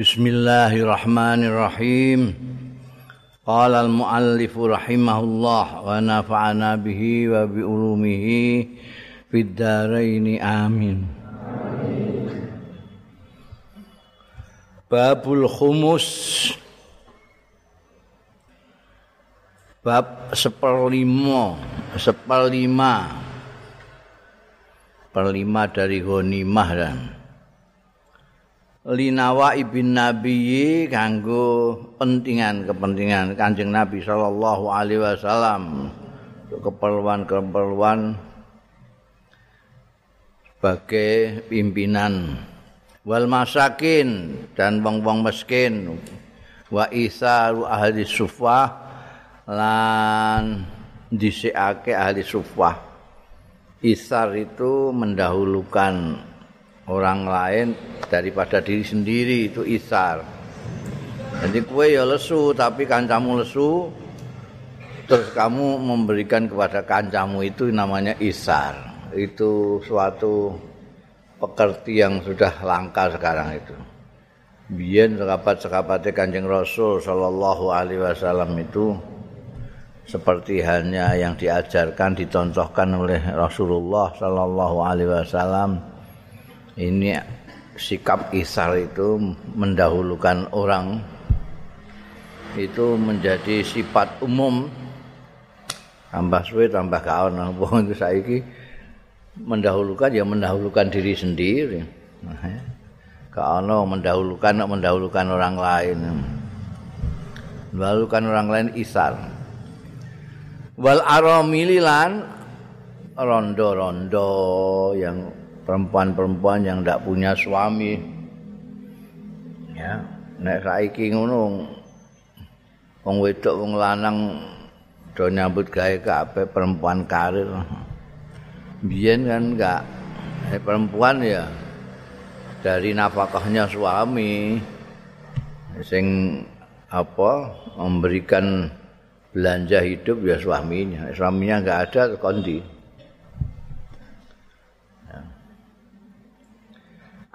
Bismillahirrahmanirrahim. Qala al-muallif rahimahullah wa nafa'ana bihi wa bi ulumihi fid dharain amin. Babul khumus Bab seperlima Seperlima Perlima dari ghanimah dan linawa ibn nabiyyi kanggo pentingan kepentingan kanjeng nabi sallallahu alaihi wasallam. Keperluan-keperluan sebagai pimpinan. Wal masakin dan wong-wong miskin. Wa isaru ahli sufah lan dhisikake ahli sufah. Isar itu mendahulukan orang lain daripada diri sendiri itu isar. Jadi kue ya lesu tapi kancamu lesu terus kamu memberikan kepada kancamu itu namanya isar. Itu suatu pekerti yang sudah langka sekarang itu. Biyen sekapat-sekapatnya Kanjeng Rasul sallallahu alaihi wasallam itu seperti halnya yang diajarkan dicontohkan oleh Rasulullah sallallahu alaihi wasallam ini sikap isar itu mendahulukan orang itu menjadi sifat umum. Tambah suwe tambah kawan wong itu saiki mendahulukan ya mendahulukan diri sendiri. Kalau mendahulukan mendahulukan orang lain. Mendahulukan orang lain isar. Wal aramililan rondo-rondo yang perempuan-perempuan yang tidak punya suami. Ya nek saiki ngono wong wedok wong lanang do nyambut gawe kabeh perempuan karir. Biyen kan enggak eh, perempuan ya dari nafkahnya suami sing apa memberikan belanja hidup ya suaminya. Suaminya enggak ada kondi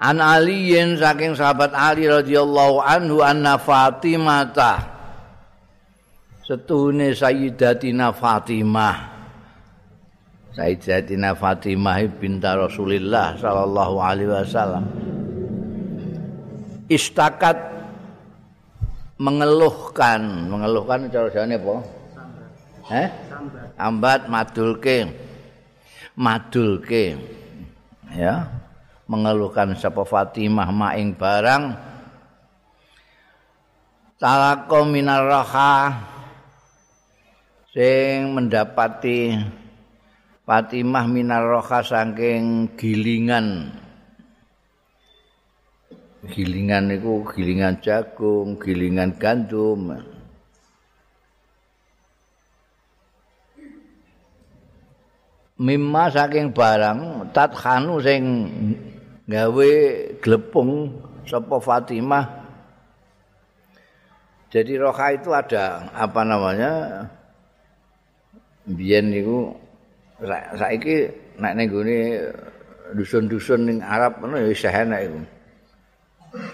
An Aliyin saking sahabat Ali radhiyallahu anhu anna Fatimah setune Sayyidatina Fatimah. Sayyidatina Fatimah binta Rasulillah sallallahu alaihi wasallam. Istakat mengeluhkan. Mengeluhkan cara jane apa? Eh? Ambat madulke. Madulke. Ya mengeluhkan sapa Fatimah maing barang talaqo minar raha sing mendapati Fatimah minar raha saking gilingan gilingan itu gilingan jagung, gilingan gandum. Mimma saking barang tathanu sing gawe glepung sapa Fatimah. Jadi roha itu ada apa namanya? Biyen niku saiki nek ning gone dusun-dusun ning Arab ngono ya isih enak iku.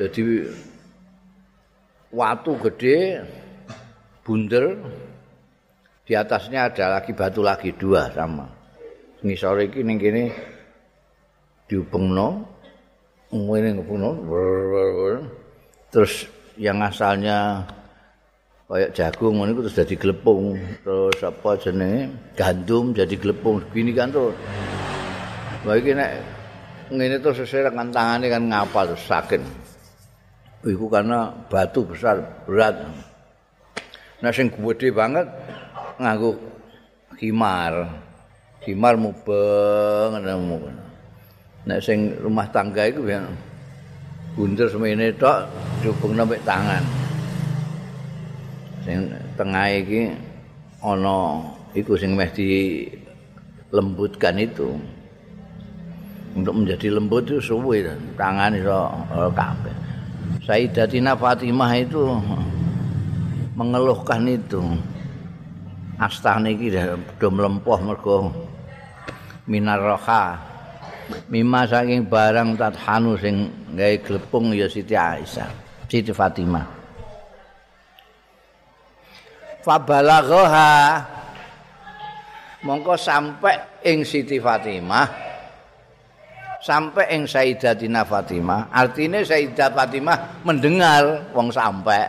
Jadi watu gede bunder di atasnya ada lagi batu lagi dua sama. Ngisore iki ning kene diubengno ngene ngono terus yang asalnya kayak jagung ngono terus jadi glepung terus apa jenenge gandum jadi glepung gini kan tuh Wah iki nek ngene terus seserek kan tangane kan ngapa terus sakit Iku karena batu besar berat. Nah sing gede banget nganggo himar. Himar mubeng ngono. Nek sing rumah tangga iku ya bunder semene tok dihubung nek tangan. Sing tengah iki ana iku sing meh lembutkan itu. Untuk menjadi lembut itu suwe tangan iso kabeh. Sayyidatina Fatimah itu mengeluhkan itu. Astane iki do mlempoh mergo minar roha mimma saking barang tathanu sing gawe glepung ya Siti Aisyah Siti Fatimah. Fabalaghaha mongko sampai ing Siti Fatimah sampai ing Sayyidatina Fatimah artinya Sayyidah Fatimah mendengar wong sampai.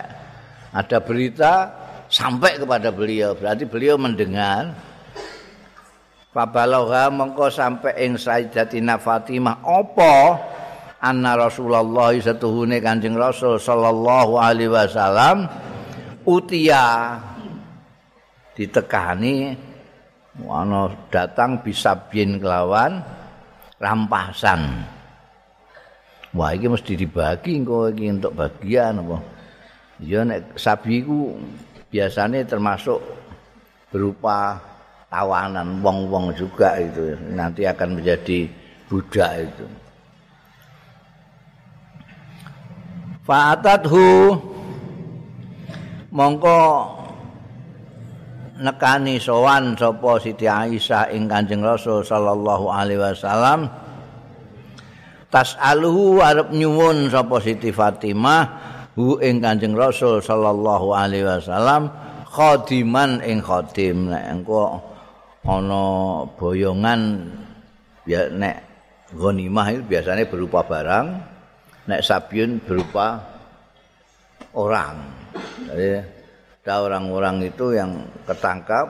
Ada berita sampai kepada beliau berarti beliau mendengar Fabalagha mongko sampai ing Sayyidatina Fatimah. Apa? Anna Rasulullah satuhune Kanjeng Rasul sallallahu alaihi wasallam utia ditekani ana datang bisa bin kelawan rampasan. Wah iki mesti dibagi engko iki untuk bagian apa? Ya nek sabi iku biasanya termasuk berupa tawanan wong-wong juga itu. Nanti akan menjadi budak itu. Fa'atathu mongko nekani sowan sapa Siti Aisyah ing Kanjeng Rasul sallallahu alaihi wasallam. Tas'aluhu arep nyuwun sapa Siti Fatimah hu ing Kanjeng Rasul sallallahu alaihi wasallam khadiman ing khadim. Nek engko ana boyongan ya nek ghanimah itu biasanya berupa barang nek sabiun berupa orang. Jadi ada orang-orang itu yang ketangkap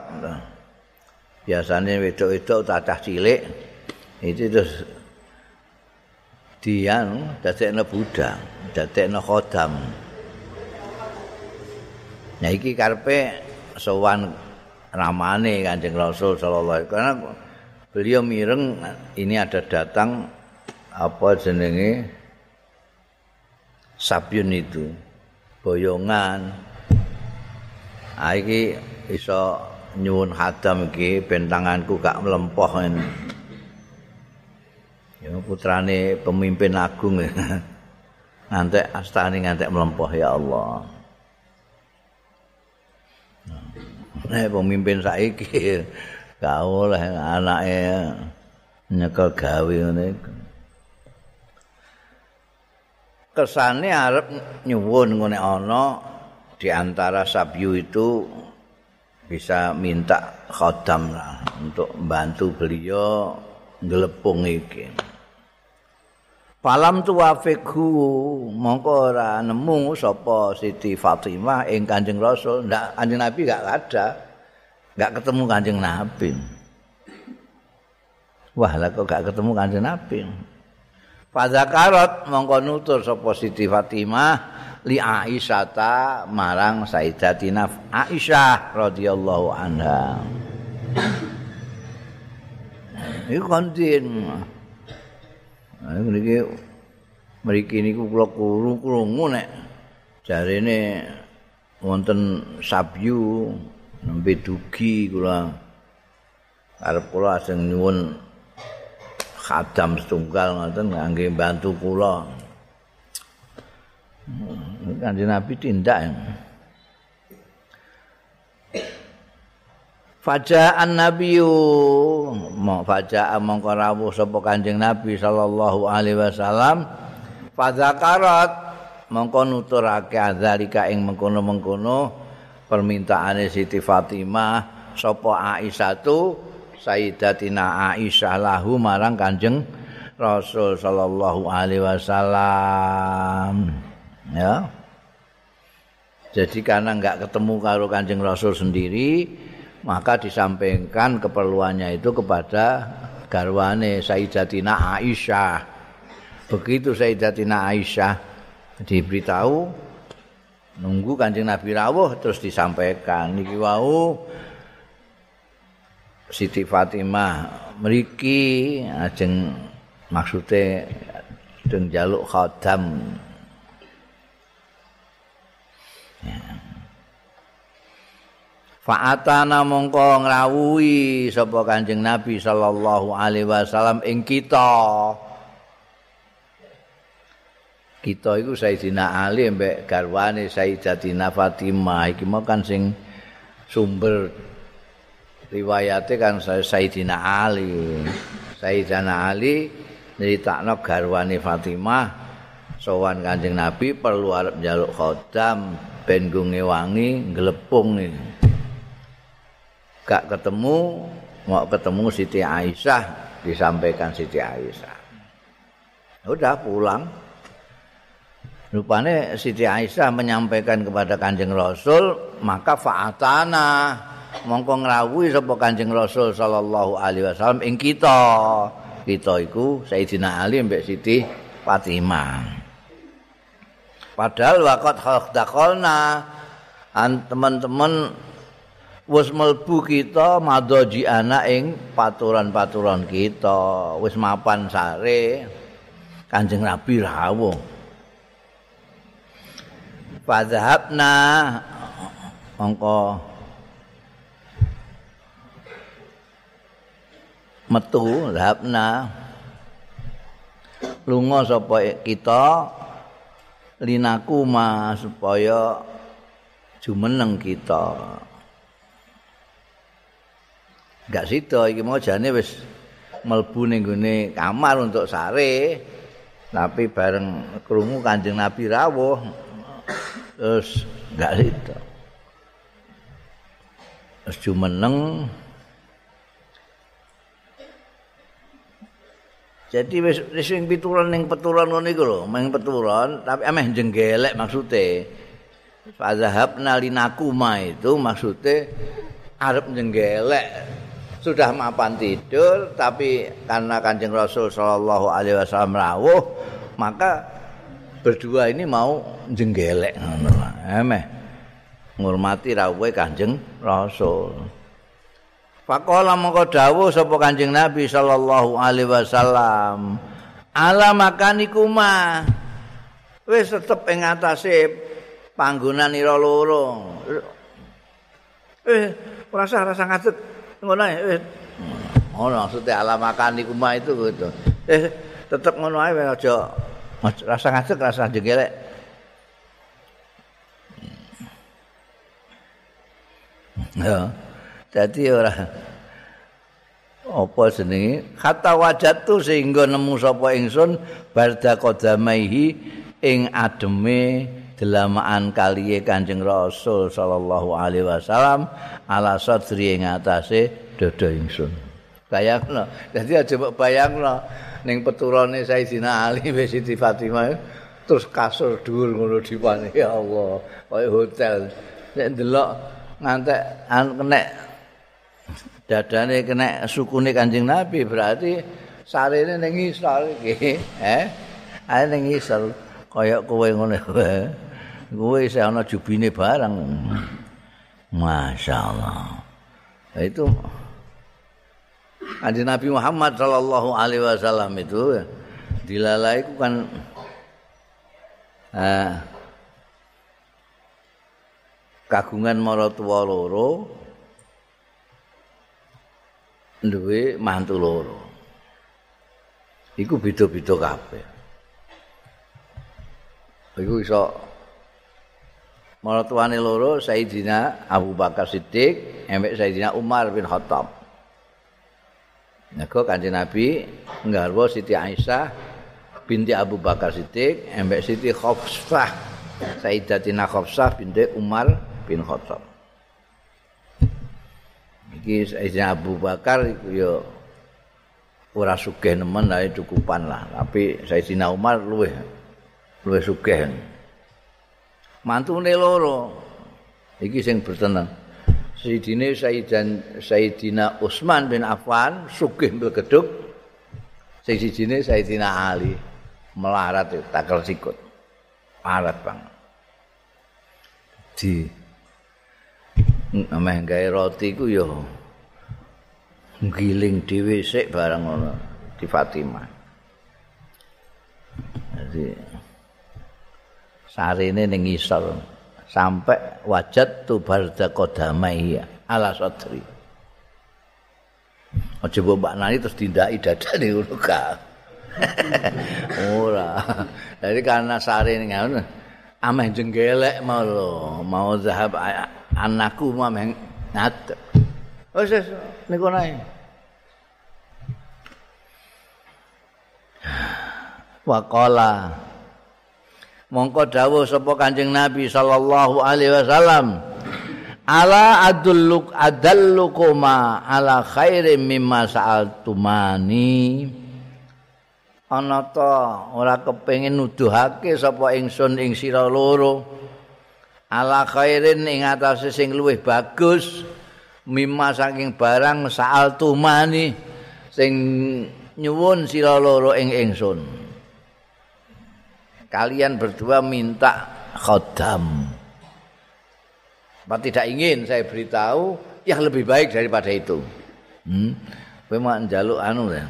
biasanya wedok-wedok cacah cilik itu terus dia dadekno budak, dadekno khodam. Nah iki karepe sowan ramane Kanjeng Rasul sallallahu alaihi karena beliau mireng ini ada datang apa jenenge sabyun itu boyongan. Ah iki iso nyuwun hadam iki ben tanganku gak mlempoh ini. Ya putrane pemimpin agung. Ngantek astane ngantek mlempoh ya Allah Nek pemimpin saiki gak oleh anake nyekel gawe ngene kesane arep nyuwun ngene ana di antara sabyu itu bisa minta khodam lah untuk membantu beliau ngelepung iki. Falam tu wafiqhu mongko ora nemu sapa Siti Fatimah ing Kanjeng Rasul, ndak Kanjeng Nabi gak ada. Gak ketemu Kanjeng Nabi. Wah, lah kok gak ketemu Kanjeng Nabi. Fadzakarat mongko nutur sapa Siti Fatimah li Aisyah marang Sayyidatina Aisyah radhiyallahu anha. Iku kontin. Nah, mriki mriki niku kula krungu nek jarene wonten sabyu nembe dugi kula arep kula ajeng nyuwun khadam setunggal ngoten kangge bantu kula. Kanjeng Nabi tindak. Faja'an nabiyyu mo faja'a mongko rawuh sapa Kanjeng Nabi sallallahu alaihi wasallam fadzakarat mongko nuturake adzalika ing mengkono-mengkono permintaane Siti Fatimah sapa Aisyah Sayyidatina Aisyah lahu marang Kanjeng Rasul sallallahu alaihi wasallam. Ya. Jadi karena enggak ketemu karo Kanjeng Rasul sendiri, maka disampaikan keperluannya itu kepada garwane Sayyidatina Aisyah. Begitu Sayyidatina Aisyah diberitahu nunggu Kanjeng Nabi rawuh terus disampaikan. Niki wau Siti Fatimah mriki ajeng maksude deng jaluk khadam Fa'atana mongko ngrawuhi sapa Kanjeng Nabi sallallahu alaihi wasallam ing kita. Kita iku Sayyidina Ali mbek garwane Sayyidatina Fatimah iki mau kan sing sumber riwayate kan Sayyidina Ali. Sayyidina Ali nyeritakno garwane Fatimah sowan Kanjeng Nabi perlu arep njaluk khodam ben wangi nglepung ini. Gak ketemu, mau ketemu Siti Aisyah disampaikan Siti Aisyah. Udah pulang. Rupanya Siti Aisyah menyampaikan kepada Kanjeng Rasul, maka fa'atana mongko ngrawuhi sapa Kanjeng Rasul sallallahu alaihi wasallam ing kita. Kita iku Sayyidina Ali mbek Siti Fatimah. Padahal dakhalna an teman-teman wis mlebu kita madoji anak ing paturan-paturan kita, wis mapan sare. Kanjeng Nabi rawuh. Fadhabna mongko. Metu dhabna lunga sapa kita? Linakuma supaya jumeneng kita. Enggak sida iki mau jane wis mlebu ning kamar untuk sare. Tapi bareng krungu Kanjeng Nabi rawuh terus enggak sida. Terus jumeneng Jadi wis wis sing pituran ning peturan ngono iku lho, meng peturan tapi ameh jenggelek maksude. Fazhabna linakuma itu maksude arep jenggelek. Sudah mapan tidur tapi karena Kanjeng Rasul sallallahu alaihi wasallam rawuh, maka berdua ini mau jenggelek ngono. Ameh ngurmati rawuhe Kanjeng Rasul. Faqala mongko dawuh sapa Kanjeng Nabi sallallahu alaihi wasallam, "Ala makanikuma." Wis tetep ing atase panggonan ira loro. Eh, rasa rasa ngadeg ngono ae. Ngono maksudnya ala makanikuma itu gitu. Eh, tetep ngono ae aja rasa ngadeg rasa jenggelek. Ya. Dadi ora apa jenenge kata wajatu sehingga nemu sapa ingsun barda qadamaihi ing ademe delamaan kaliye Kanjeng Rasul sallallahu alaihi wasallam ala sadri ing atase dada ingsun. Bayangno. Dadi aja mbok bayangno ning peturane Sayyidina Ali wis Siti Fatimah terus kasur dhuwur ngono dipane ya Allah, kaya hotel. Nek ndelok ngantek an kenek dadane kena sukune Kanjeng Nabi berarti sarene ning isor iki eh ae ning isor kaya kowe ngene kowe kowe isih ana jubine barang masyaallah itu Kanjeng Nabi Muhammad sallallahu alaihi wasallam itu dilalai itu kan eh, kagungan maratuwa loro duwe mantu loro. Iku beda-beda kabeh. Iku iso maratuane loro Sayyidina Abu Bakar Siddiq embek Sayyidina Umar bin Khattab. Nego Kanjeng Nabi nggarwa Siti Aisyah binti Abu Bakar Siddiq embek Siti Khafsah Sayyidatina Khafsah binti Umar bin Khattab. iki Sayyidina Abu Bakar iku ya ora sugih nemen ae cukupan lah tapi Sayyidina Umar luwih luwih sugih mantune loro. Iki sing bertenang Sayyidina Sayyidan Sayyidina Utsman bin Affan sugih mlegeduk Sayyidina Sayyidina Ali melarat takel sikut. Parat bang di ameh gawe roti ku ya giling dhewe sik bareng ngono di Fatimah. Jadi sarene ning isor sampai wajat tu barda kodamai ala sadri. Aja mbok mbak nani terus tindaki dadane ngono ka. Ora. Jadi karena sarene ngono ameh jenggelek mau lo, mau zahab anakku mah ngadeg. Wis wis niku nae. Waqala mongko dawuh sapa Kanjeng Nabi sallallahu alaihi wasallam ala adulluk adallukuma ala khairim mimma sa'altumani. Ana ta ora kepengin nuduhake sapa ingsun ing sira loro ala khairin ing atase sing luwih bagus mimma saking barang sa'altumani sing nyuwun sira loro ing ingsun kalian berdua minta khodam. Apa tidak ingin saya beritahu yang lebih baik daripada itu. Hmm? Jaluk anu ya.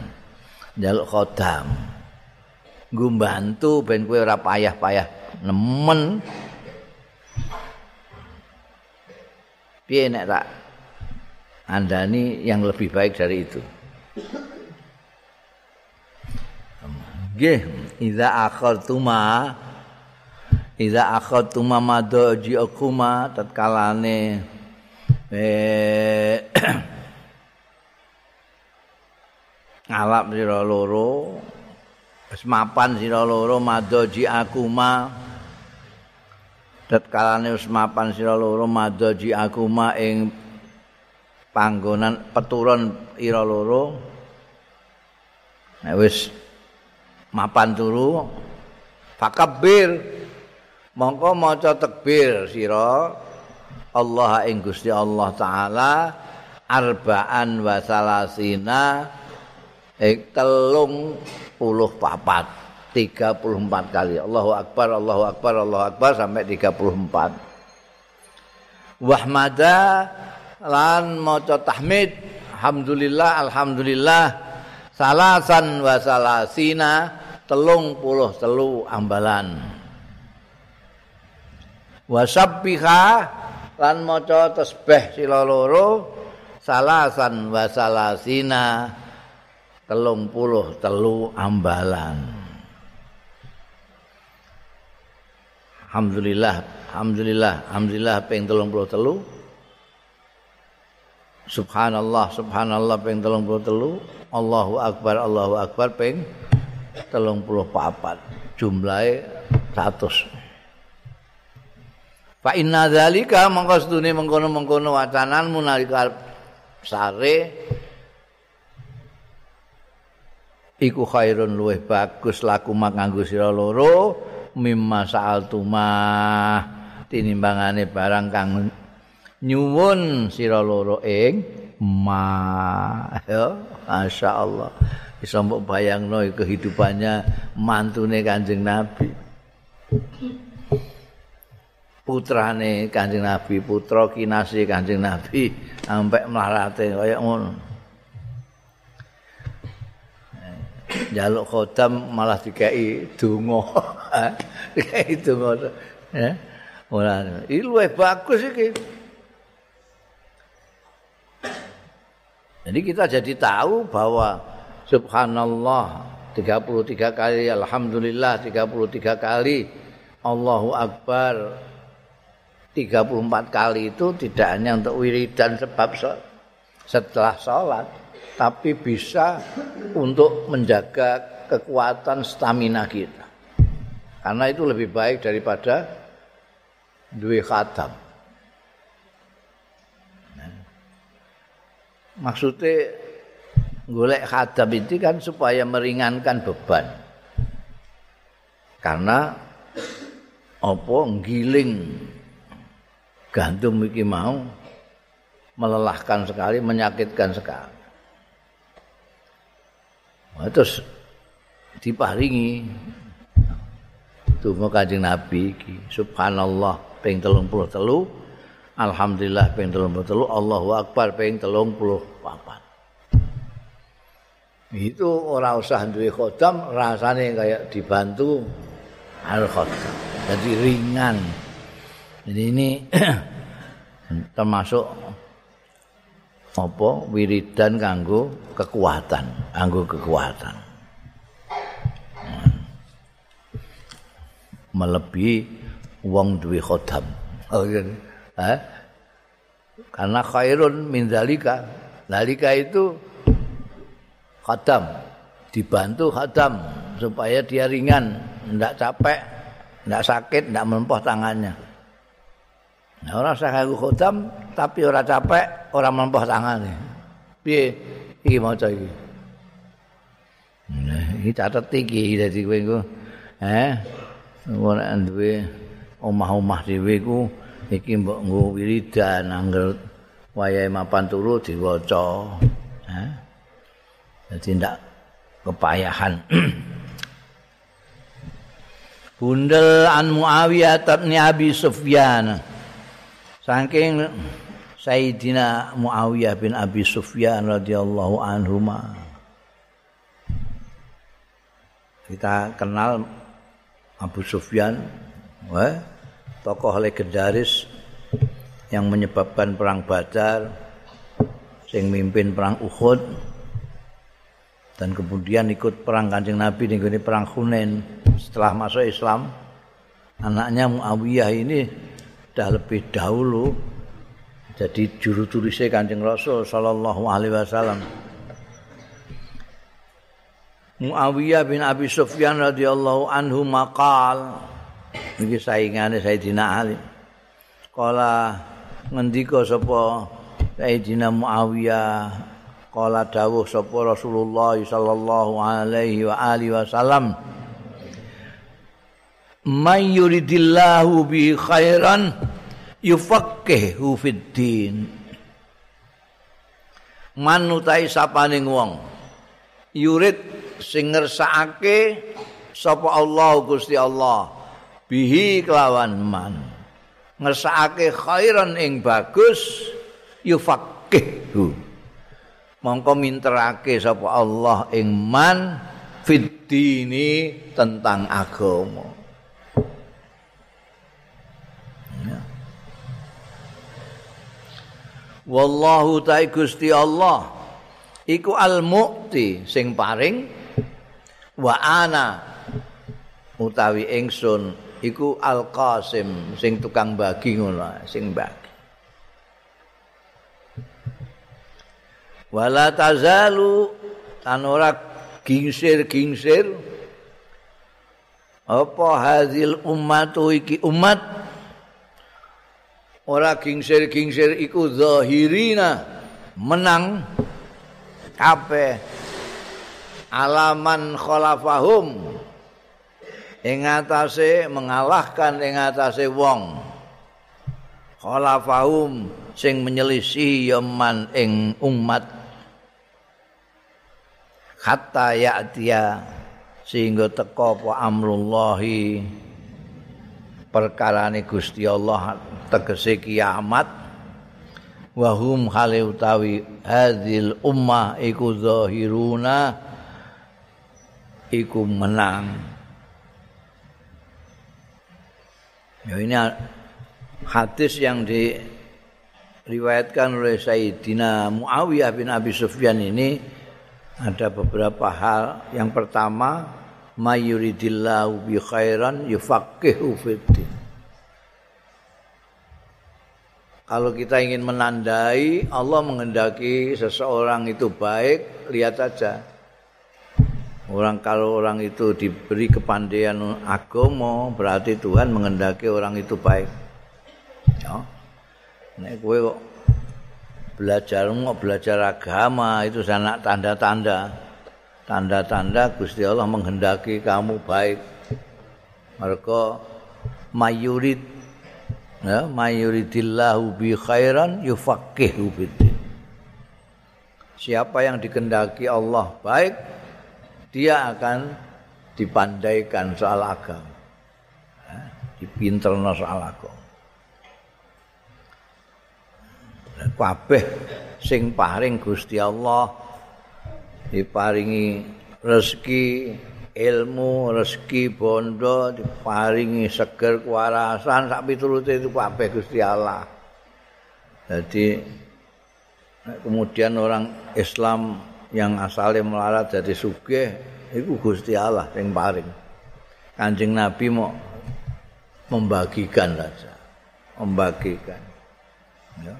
Jaluk khodam. Gue bantu ben kue ora payah-payah nemen. Piye nek tak andani yang lebih baik dari itu. Nggih, idza akhartuma idza akhartuma madaji akuma tatkalane eh ngalap sira loro wis mapan sira loro madaji akuma tatkalane wis mapan sira loro madaji akuma ing panggonan peturon ira loro. Nek wis mapan turu fakabir mongko maca takbir sira Allah ing Gusti Allah taala arbaan wa salasina ing telung puluh papat. 34 kali. Allahu Akbar Allahu Akbar Allahu Akbar sampai 34 wahmada lan maca tahmid. Alhamdulillah alhamdulillah. Salasan wa salasina telung puluh telu ambalan. Wasabbiha lan maca tasbih sila loro salasan wasalasina telung puluh telu ambalan. Alhamdulillah Alhamdulillah Alhamdulillah ping telung puluh telu. Subhanallah Subhanallah ping telung puluh telu. Allahu Akbar Allahu Akbar ping telung puluh papat. Jumlahnya satu Fa inna dzalika mongko sedune mengkono-mengkono wacananmu nalika sare iku khairun luweh bagus laku makanggo sira loro mimma sa'altuma tinimbangane barang kang nyuwun sira loro ing ma. Ya masyaallah bisa mbok bayangno kehidupannya mantune Kanjeng Nabi. Putrane Kanjeng Nabi, putra kinasi Kanjeng Nabi sampai melarate kaya ngono. Jaluk khodam malah dikai donga. dikai donga. Ya. Ora. Iki luwih bagus iki. Jadi kita jadi tahu bahwa Subhanallah. 33 kali Alhamdulillah 33 kali. Allahu Akbar. 34 kali itu tidak hanya untuk wiridan sebab setelah sholat tapi bisa untuk menjaga kekuatan stamina kita. Karena itu lebih baik daripada dua khatam. Maksudnya golek khadam itu kan supaya meringankan beban. Karena apa giling gandum iki mau melelahkan sekali, menyakitkan sekali. Nah, terus diparingi Tunggu kanjeng Nabi iki. Subhanallah puluh telu. Alhamdulillah ping telung puluh telu. Allahu Akbar ping telung puluh papat. Itu ora usah duwe khodam rasane kayak dibantu al khodam. Jadi ringan. Jadi ini termasuk apa? Wiridan kanggo kekuatan kanggo kekuatan. Melebihi wong duwe khodam. Oh, eh? karena khairun min dalika dalika itu khadam dibantu khadam supaya dia ringan tidak capek ndak sakit, ndak melempoh tangannya. Nah, orang saya kanggo khodam tapi ora capek, ora melempoh tangannya. Piye iki maca iki? Nah, iki catet iki dadi kowe engko. Eh, ora duwe omah-omah dhewe ku iki mbok nggo wiridan angger wayahe mapan turu diwaca. Eh. Jadi ndak kepayahan. Bundel an Muawiyah bin Abi Sufyan. Saking Sayyidina Muawiyah bin Abi Sufyan radhiyallahu anhu Kita kenal Abu Sufyan, wah, tokoh legendaris yang menyebabkan perang Badar, sing mimpin perang Uhud, dan kemudian ikut perang Kanjeng Nabi di perang Hunain setelah masuk Islam. Anaknya Muawiyah ini sudah lebih dahulu jadi juru tulisnya Kanjeng Rasul sallallahu alaihi wasallam. Muawiyah bin Abi Sufyan radhiyallahu anhu maqal iki saingane Sayyidina Ali. Kala ngendika sapa Sayyidina Muawiyah Kala dawuh sapa Rasulullah sallallahu alaihi wa alihi wasallam May yuridillahu bi khairan yufaqihu fid din. Manutai sapaning wong yurid sing ngersakake sapa Allah Gusti Allah bihi kelawan man. Ngersakake khairan ing bagus yufaqihu mongko minterake sapa Allah ing man fiddini tentang agama. Wallahu ta'i Gusti Allah iku al-mu'ti sing paring wa ana utawi ingsun iku al-qasim sing tukang bagi ngono sing bagi wala tazalu tan ora gingsir-gingsir. Apa hadil ummatu iki umat ora gingsir-gingsir iku zahirina menang. Kabeh alaman khalafahum. Ing atase mengalahkan ing atase wong. Khalafahum sing menyelisih yaman ing umat hatta ya'tiya sehingga teko apa amrullahi perkarane Gusti Allah tegese kiamat. Wa hum hale utawi hadil ummah iku zahiruna iku menang. Ya ini hadis yang diriwayatkan oleh Sayyidina Muawiyah bin Abi Sufyan ini ada beberapa hal. Yang pertama, mayuridillahu bi khairan yufaqihu fiddin. Kalau kita ingin menandai Allah mengendaki seseorang itu baik, lihat saja. Orang kalau orang itu diberi kepandaian agama, berarti Tuhan mengendaki orang itu baik. Ya. Nek kowe belajar mau belajar agama itu sana tanda-tanda. Tanda-tanda Gusti Allah menghendaki kamu baik. Mereka mayurid ya mayuridillahu bi khairan yufaqihu siapa yang dikendaki Allah baik dia akan dipandaikan soal agama. Ya, dipinterno soal agama kabeh sing paring Gusti Allah diparingi rezeki ilmu rezeki bondo diparingi seger kewarasan sak piturute itu kabeh Gusti Allah jadi kemudian orang Islam yang asalnya melarat jadi sugih itu Gusti Allah yang paring Kanjeng Nabi mau membagikan saja membagikan ya.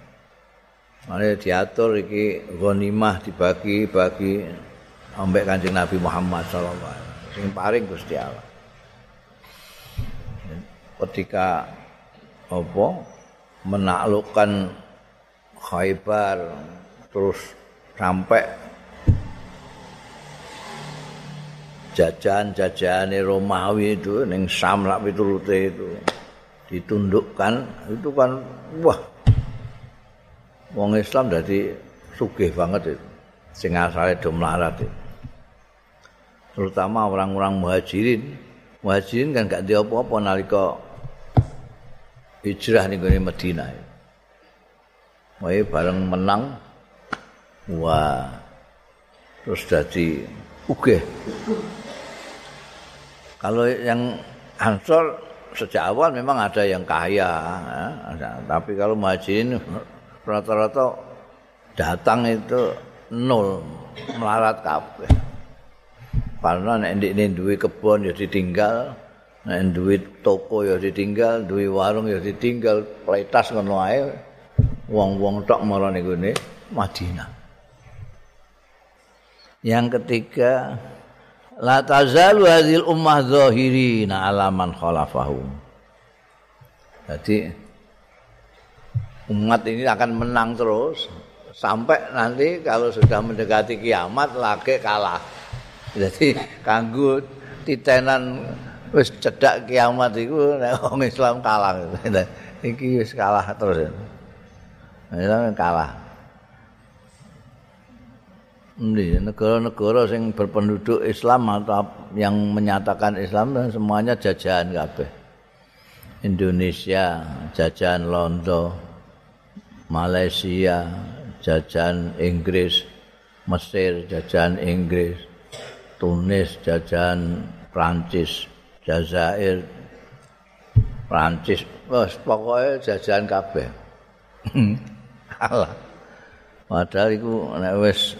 Mane diatur iki ghanimah dibagi-bagi ambek Kanjeng Nabi Muhammad sallallahu alaihi wasallam. Sing paring Gusti Allah. ketika apa menaklukkan Khaybar terus sampai jajan-jajane Romawi itu ning Sam lak itu ditundukkan itu kan wah wong Islam dadi sugih banget itu sing asale do melarat itu terutama orang-orang muhajirin. Muhajirin kan gak dia apa-apa nalika hijrah ning gone Madinah wae bareng menang wah. Terus dadi ugih kalau yang Ansor sejak awal memang ada yang kaya, ya. tapi kalau muhajirin rata-rata datang itu nol, melarat kabeh. Karena nek ini duwe kebon ya ditinggal, nek duwe toko ya ditinggal, duwe warung ya ditinggal, pletas ngono ae. Wong-wong tok marane gone Madinah. Yang ketiga, la tazalu hadhil ummah zahirina ala man khalafahum. Jadi umat ini akan menang terus sampai nanti kalau sudah mendekati kiamat lagi kalah. Jadi kanggo titenan wis cedak kiamat iku nek wong Islam kalah. Iki wis kalah terus. Islam kalah. Ini negara-negara yang berpenduduk Islam atau yang menyatakan Islam semuanya jajahan kabeh. Indonesia, jajahan Londo, Malaysia, jajahan Inggris, Mesir, jajahan Inggris, Tunis, jajahan Prancis, Jazair, Prancis, wes pokoknya jajahan kabeh. Allah. Padahal itu nek wis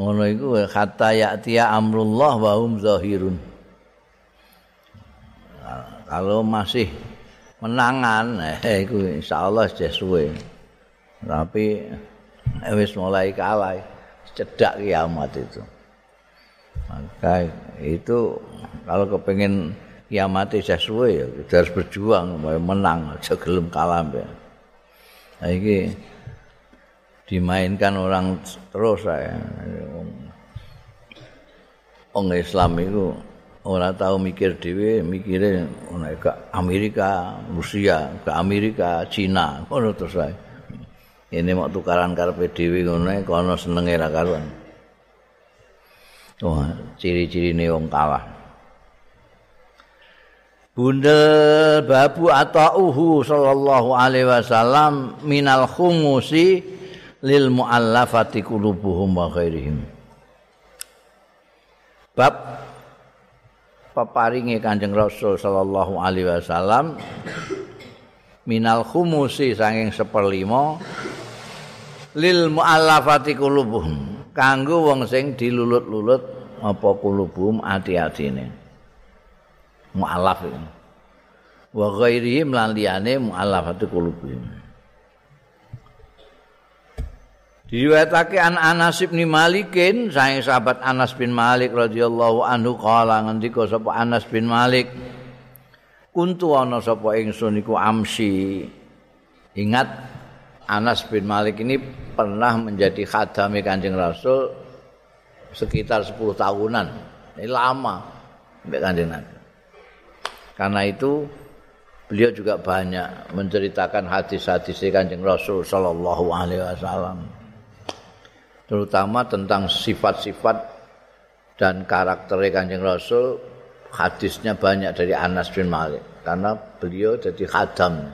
ngono iku kata ya'tiya amrullah wa hum zahirun kalau masih menangan eh iku insyaallah suwe tapi wis mulai kalah cedak kiamat itu maka itu kalau kepengen kiamat sesuai ya kita harus berjuang menang aja gelem kalah ya. Nah, ini dimainkan orang terus saya. Wong Islam itu ora tahu mikir dhewe, mikire ke Amerika, Rusia, ke Amerika, Cina, ngono terus saya. Ini mau tukaran karepe dhewe ngono kono senenge ra karuan. Wah, ciri-cirine wong kalah. Bundel babu atauhu sallallahu alaihi wasallam minal khumusi lil muallafati qulubuhum wa ghairihim bab peparinge Kanjeng Rasul sallallahu alaihi wasallam minal khumusi saking seperlima lil muallafati qulubuhum kanggo wong sing dilulut-lulut apa qulubuhum ati-atine. Muallaf wa ghairihim lan liyane muallafati qulubuhum Diriwayatake an Anas bin Malikin, saking sahabat Anas bin Malik radhiyallahu anhu kala ngendika sapa Anas bin Malik kuntu ana sapa ingsun iku amsi. Ingat Anas bin Malik ini pernah menjadi khadami Kanjeng Rasul sekitar 10 tahunan. Ini lama sampai Kanjeng Nabi. Karena itu beliau juga banyak menceritakan hadis-hadis Kanjeng Rasul sallallahu alaihi wasallam. Terutama tentang sifat-sifat dan karakter Kanjeng Rasul hadisnya banyak dari Anas bin Malik. Karena beliau jadi khadam.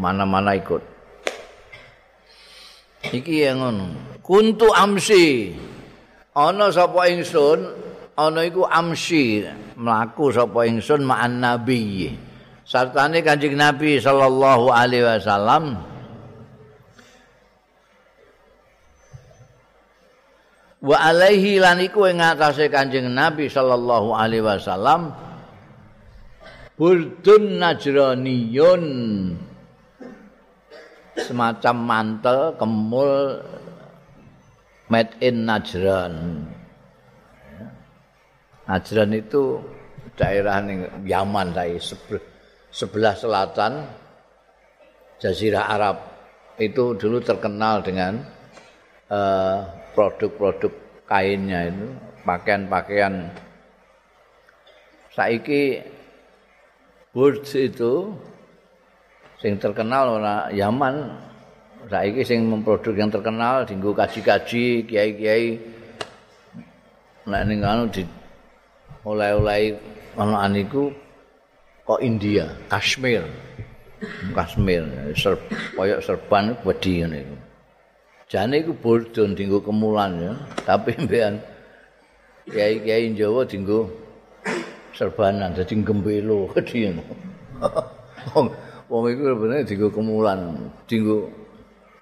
Mana-mana ikut. Iki yang ngono. Kuntu amsi. Ana sapa ingsun? Ana iku amsi. Mlaku sapa ingsun ma'an nabi. Sartane kanjeng nabi sallallahu alaihi wasallam wa alaihi lan iku ing atase Kanjeng Nabi sallallahu alaihi wasallam burdun najraniyun semacam mantel kemul made in Najran. Najran itu daerah ning Yaman saya sebelah selatan Jazirah Arab itu dulu terkenal dengan eh, produk-produk kainnya itu, pakaian-pakaian. Saiki Burj itu sing terkenal ora Yaman saiki sing memproduk yang terkenal dinggo kaji-kaji kiai-kiai nek ning anu di oleh-oleh ana aniku kok India, Kashmir. Kashmir, ser, koyok serban wedi ngene iku. Jane iku bordon dinggo kemulan ya, tapi mbekan kiai-kiai Jawa dinggo serbanan dadi gembelo ngono. Wong wong iku bener dinggo kemulan, dinggo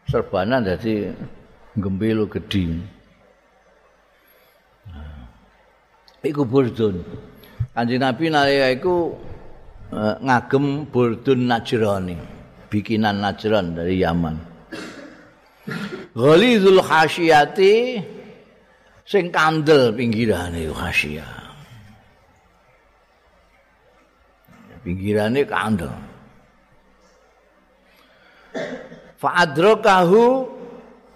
serbanan dadi gembelo gedhi. Iku bordon. Kanjeng Nabi nalika iku uh, ngagem bordun Najrani, bikinan Najran dari Yaman. Ghalizul khasyati sing kandel pinggirane khasyah. Pinggirane kandel. Fa'adrakahu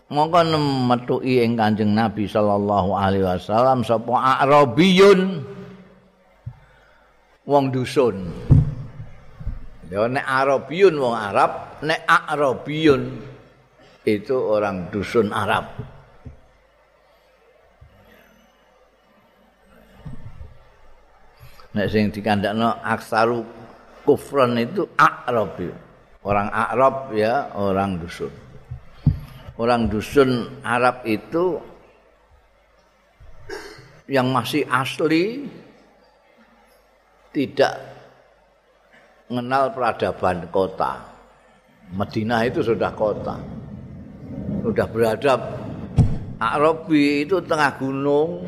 mongko metuki ing Kanjeng Nabi sallallahu alaihi wasallam sapa Arabiyun wong dusun. Ya nek Arabiyun wong Arab, nek Arabiyun itu orang dusun Arab. Nek sing dikandakno aksaru kufran itu Arabi. Orang Arab ya, orang dusun. orang dusun Arab itu yang masih asli tidak mengenal peradaban kota. Madinah itu sudah kota. Sudah beradab. Arabi itu tengah gunung,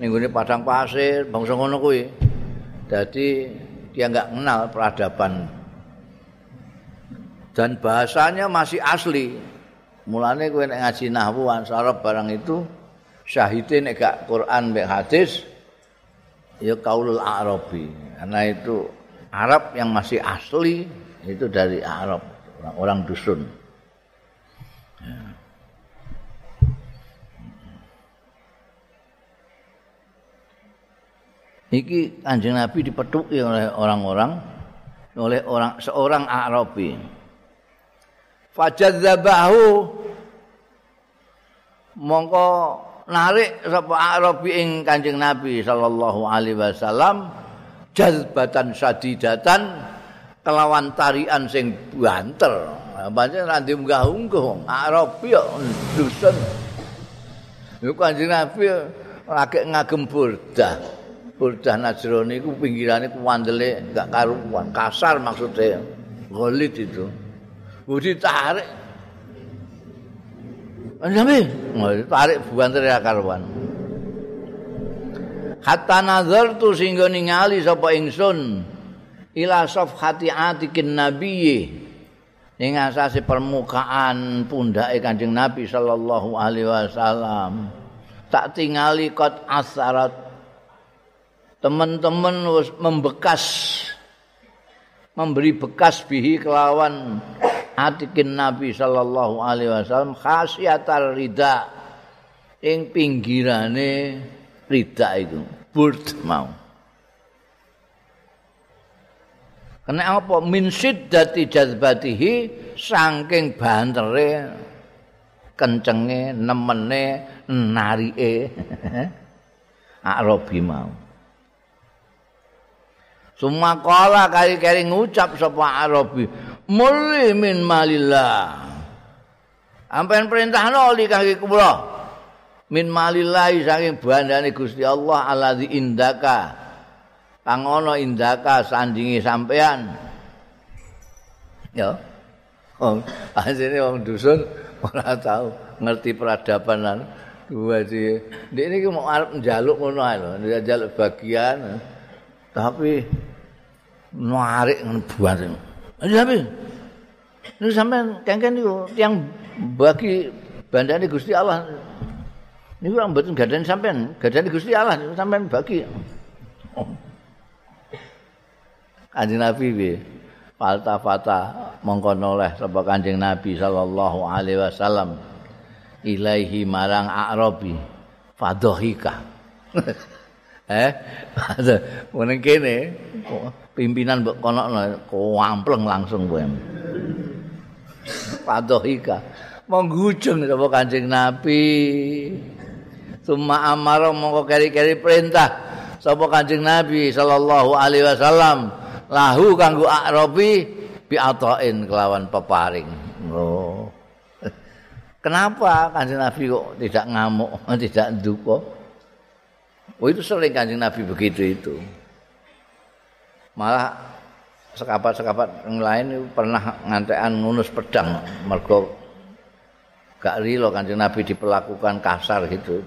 ini padang pasir, bangsa ngono kuwi. Jadi dia nggak mengenal peradaban dan bahasanya masih asli. Mulane kowe nek ngaji nahwu ansarab barang itu syahide nek gak Quran mek hadis ya kaulul arabi. Karena itu Arab yang masih asli itu dari Arab, orang, orang dusun. Iki Kanjeng Nabi dipetuki oleh orang-orang oleh orang seorang Arabi. Fajadzabahu mongko narik sapa Arabi ing Kanjeng Nabi sallallahu alaihi wasallam jazbatan sadidatan kelawan tarian sing banter. Pancen ra diunggah-ungguh Arabi yo dusun. Iku Kanjeng Nabi lagi ngagem burdah. Burdah Najrani iku pinggirane kuwandele enggak karuan, kasar maksudnya. Ghalid itu. Budi tarik Nabi, tarik bukan teriak karuan. Hatta nazar tu sehingga ningali sapa ingsun ila safhati atikin nabiyyi ing asase permukaan pundake Kanjeng Nabi sallallahu alaihi wasallam. Tak tingali kot asarat teman-teman membekas memberi bekas bihi kelawan atikin Nabi sallallahu alaihi wasallam khasiatar rida ing pinggirane rida itu burd mau. Kena apa? Min siddati jazbatihi saking bantere kencenge nemene narike. Arabi mau Suma kala kali-kali ngucap sapa Arabi muli min malillah. Ampean perintah noli kangge kula. Min malillah saking bandane Gusti Allah alladzi indaka. Kang ana indaka sandingi sampean ya. Oh asine wong dusun ora tahu ngerti peradaban lan dua dia ini mau arep njaluk ngono ae lho njaluk bagian. Tapi narik ngono buat Tapi ini sampai kengken itu yang bagi bandane Gusti Allah. Ini orang betul gadani sampean, gadani Gusti Allah sampean bagi. Kanjeng Nabi piye? Falta fata mongko noleh sapa Kanjeng Nabi sallallahu alaihi wasallam ilaihi marang Arabi fadhika. eh, meneng kene pimpinan mbok konokno kuampleng langsung kowe. Fadhika. Menggujeng sapa Kanjeng Nabi. Suma amara mongko keri-keri perintah sapa Kanjeng Nabi sallallahu alaihi wasallam lahu kanggo akrabi bi atain kelawan peparing. Oh. Kenapa Kanjeng Nabi kok tidak ngamuk, tidak duka? Oh itu sering Kanjeng Nabi begitu itu. Malah sekapat-sekapat yang lain pernah ngantekan ngunus pedang. Mergo gak rilo Kanjeng Nabi diperlakukan kasar gitu.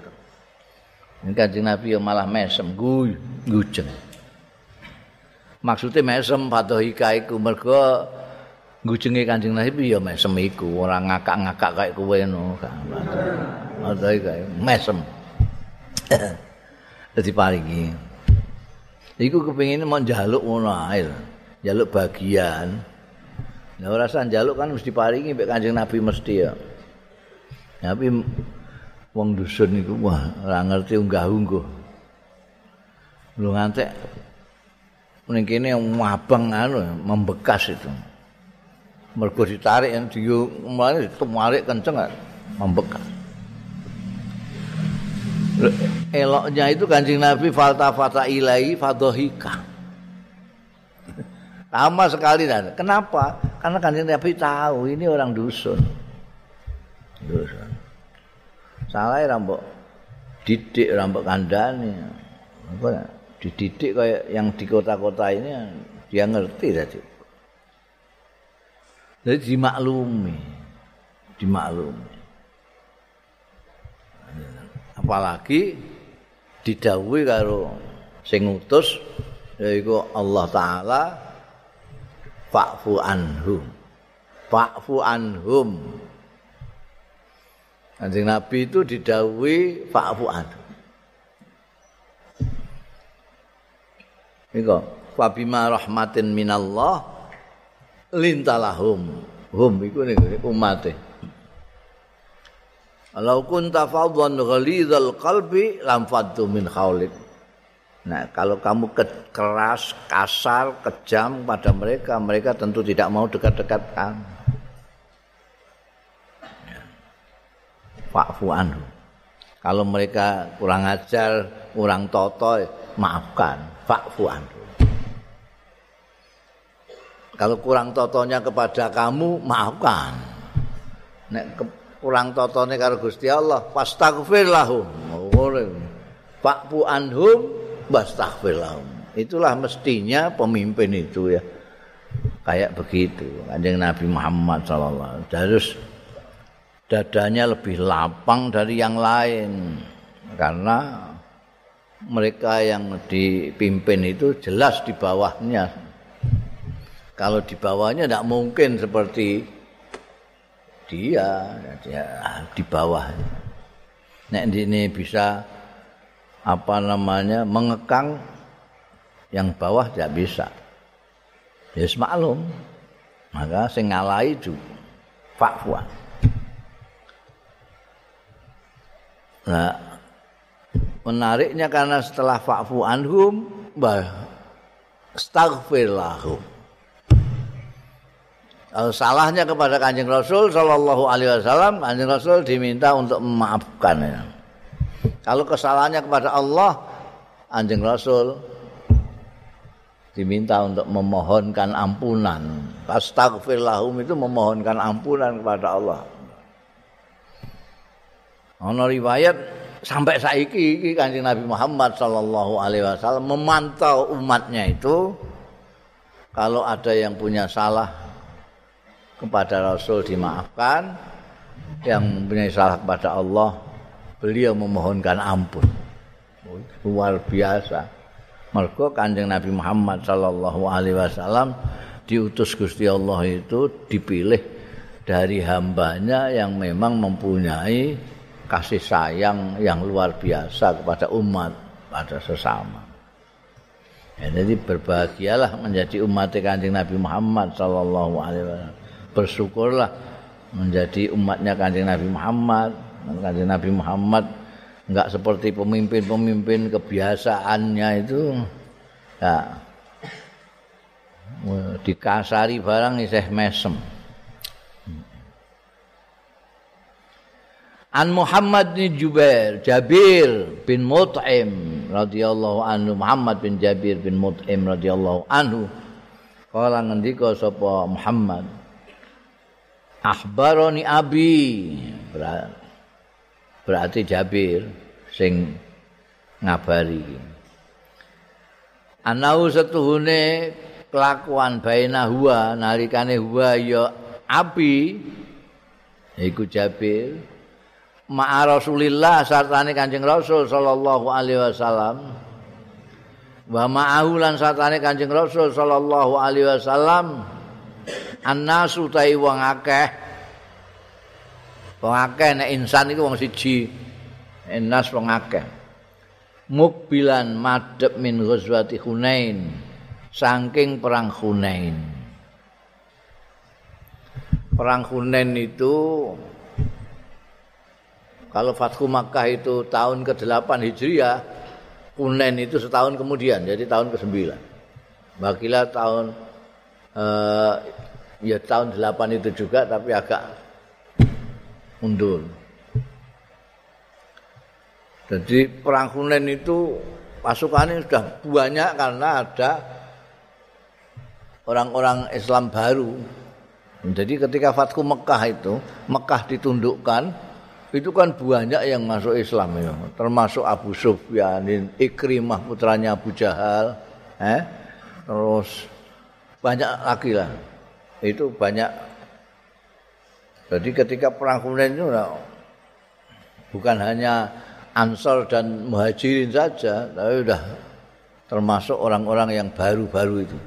Ini Kanjeng Nabi malah mesem, guy, gujeng. maksudnya mesem fatohika iku. Mergo ngujenge Kanjeng Nabi ya mesem iku. Ora ngakak-ngakak kaya kowe no. Fatohika mesem. Dadi paringi iku kepengin mau njaluk ngono ae njaluk bagian Nah, ora usah njaluk kan mesti paringi mek Kanjeng Nabi mesti ya. Tapi wong dusun iku wah ora ngerti unggah-ungguh. Lu ngantek ning kene mabang anu membekas itu. Mergo ditarik yang diu mulane ditarik kenceng membekas. Eloknya itu Kanjeng Nabi falta fata ilahi fadhika. Lama sekali dan kenapa? Karena Kanjeng Nabi tahu ini orang dusun. Dusun. Salah rambok didik rambok kandani. Apa ya? dididik kayak yang di kota-kota ini dia ngerti tadi. Jadi dimaklumi, dimaklumi. Apalagi didawuhi karo sing utus yaiku Allah taala fa'fu anhum. Fa'fu anhum. Kanjeng Nabi itu didawuhi fa'fu anhum. Iku fabima rahmatin minallah lintalahum hum iku ning umate Kalau kunta fadhan ghalizal qalbi lam faddu min khaulik. Nah, kalau kamu keras, kasar, kejam pada mereka, mereka tentu tidak mau dekat-dekat kamu. Fa'fu anhu. Kalau mereka kurang ajar, kurang toto, maafkan. fa'fu anhu. Kalau kurang totonya kepada kamu, maafkan. Nek kurang totonya karo Gusti Allah, fastaghfir lahum. Fa'fu anhum, wastaghfir lahum. Itulah mestinya pemimpin itu ya. Kayak begitu. Kanjeng Nabi Muhammad wasallam harus dadanya lebih lapang dari yang lain. Karena mereka yang dipimpin itu jelas di bawahnya. Kalau di bawahnya tidak mungkin seperti dia, dia di bawah. Nek ini bisa apa namanya mengekang yang bawah tidak bisa. Ya yes, maklum. Maka sing ngalahi itu fakwa. Nah, menariknya karena setelah fa'fu anhum bah astaghfir salahnya kepada kanjeng Rasul Shallallahu Alaihi Wasallam kanjeng Rasul diminta untuk memaafkan ya. kalau kesalahannya kepada Allah kanjeng Rasul diminta untuk memohonkan ampunan astaghfir lahum itu memohonkan ampunan kepada Allah Ono riwayat sampai saiki iki Kanjeng Nabi Muhammad sallallahu alaihi wasallam memantau umatnya itu kalau ada yang punya salah kepada Rasul dimaafkan, yang punya salah kepada Allah beliau memohonkan ampun. Luar biasa. Mergo Kanjeng Nabi Muhammad sallallahu alaihi wasallam diutus Gusti Allah itu dipilih dari hambanya yang memang mempunyai kasih sayang yang luar biasa kepada umat pada sesama. Ya, jadi berbahagialah menjadi umat kanjeng Nabi Muhammad sallallahu alaihi wasallam. Bersyukurlah menjadi umatnya kanjeng Nabi Muhammad. Kanjeng Nabi Muhammad enggak seperti pemimpin-pemimpin kebiasaannya itu ya dikasari barang isih mesem. An Muhammad bin Jubair, Jabir bin Mut'im radhiyallahu anhu, Muhammad bin Jabir bin Mut'im radhiyallahu anhu. Kala ngendika sapa Muhammad Akhbaroni abi. Berarti Jabir sing ngabari. Anau setuhune kelakuan baina huwa nalikane huwa ya abi iku Jabir ma'a Rasulillah sartane Kanjeng Rasul sallallahu alaihi wasallam wa ma'ahu lan sartane Kanjeng Rasul sallallahu alaihi wasallam annasu tai wong akeh. Wong akeh nek insan iku wong siji. Enas wong akeh. Mukbilan madhep min ghazwati Hunain. Saking perang Hunain. Perang Hunain itu Kalau Fathu Makkah itu tahun ke-8 Hijriah, Hunain itu setahun kemudian, jadi tahun ke-9. Bagilah tahun eh, ya tahun 8 itu juga tapi agak mundur. Jadi perang Hunain itu pasukannya sudah banyak karena ada orang-orang Islam baru. Jadi ketika Fathu Mekah itu, Mekah ditundukkan, itu kan banyak yang masuk Islam ya. Termasuk Abu Sufyan, Ikrimah putranya Abu Jahal, eh? Terus banyak lagi lah. Itu banyak. Jadi ketika perang Hunain itu bukan hanya Ansor dan Muhajirin saja, tapi sudah termasuk orang-orang yang baru-baru itu.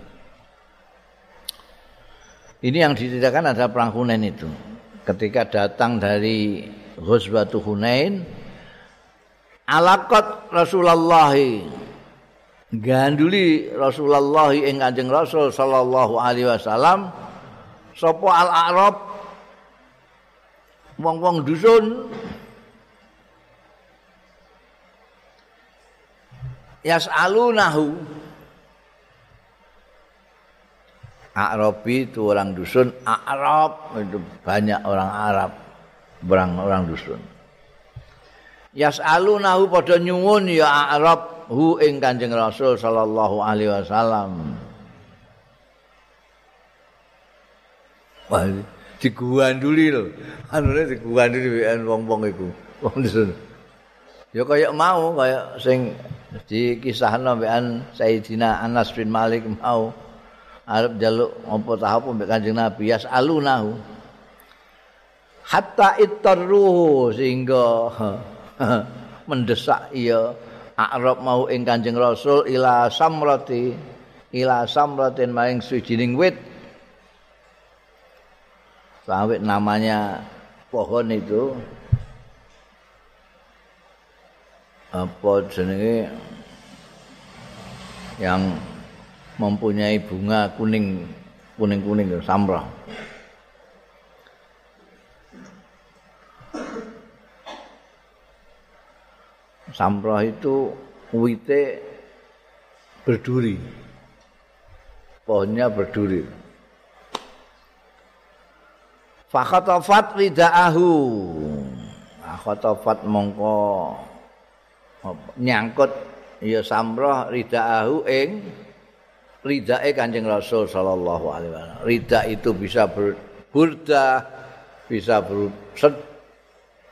Ini yang diceritakan adalah perang Hunain itu. Ketika datang dari Ghazwatu Hunain alaqat Rasulullah ganduli Rasulullah ing Kanjeng Rasul sallallahu alaihi wasallam sapa al-Arab wong-wong dusun yas'alunahu Arabi itu orang dusun, Arab itu banyak orang Arab. berang orang dusun. Yas'alunahu padha nyuwun ya Arab hu ing Kanjeng Rasul sallallahu alaihi wasallam. Wah, diguanduli lho. Anune diguanduli wong-wong iku. Wong dusun. Ya kaya mau kaya sing dikisahno mbekan Sayyidina Anas bin Malik mau arep jaluk apa tahap mbek Kanjeng Nabi yas'alunahu. hatta itarru sehingga mendesak ia Arab mau ing Kanjeng Rasul ila samrati ila samratin maring sujining wit. Sawit namanya pohon itu. Apa jenenge? Yang mempunyai bunga kuning kuning kuning samrah Samroh itu wite berduri. Pohonnya berduri. Fakhatafat ridaahu. Fakhatafat mongko nyangkut ya samroh ridaahu ing ridae Kanjeng Rasul sallallahu alaihi wasallam. Rida itu bisa berburda, bisa berset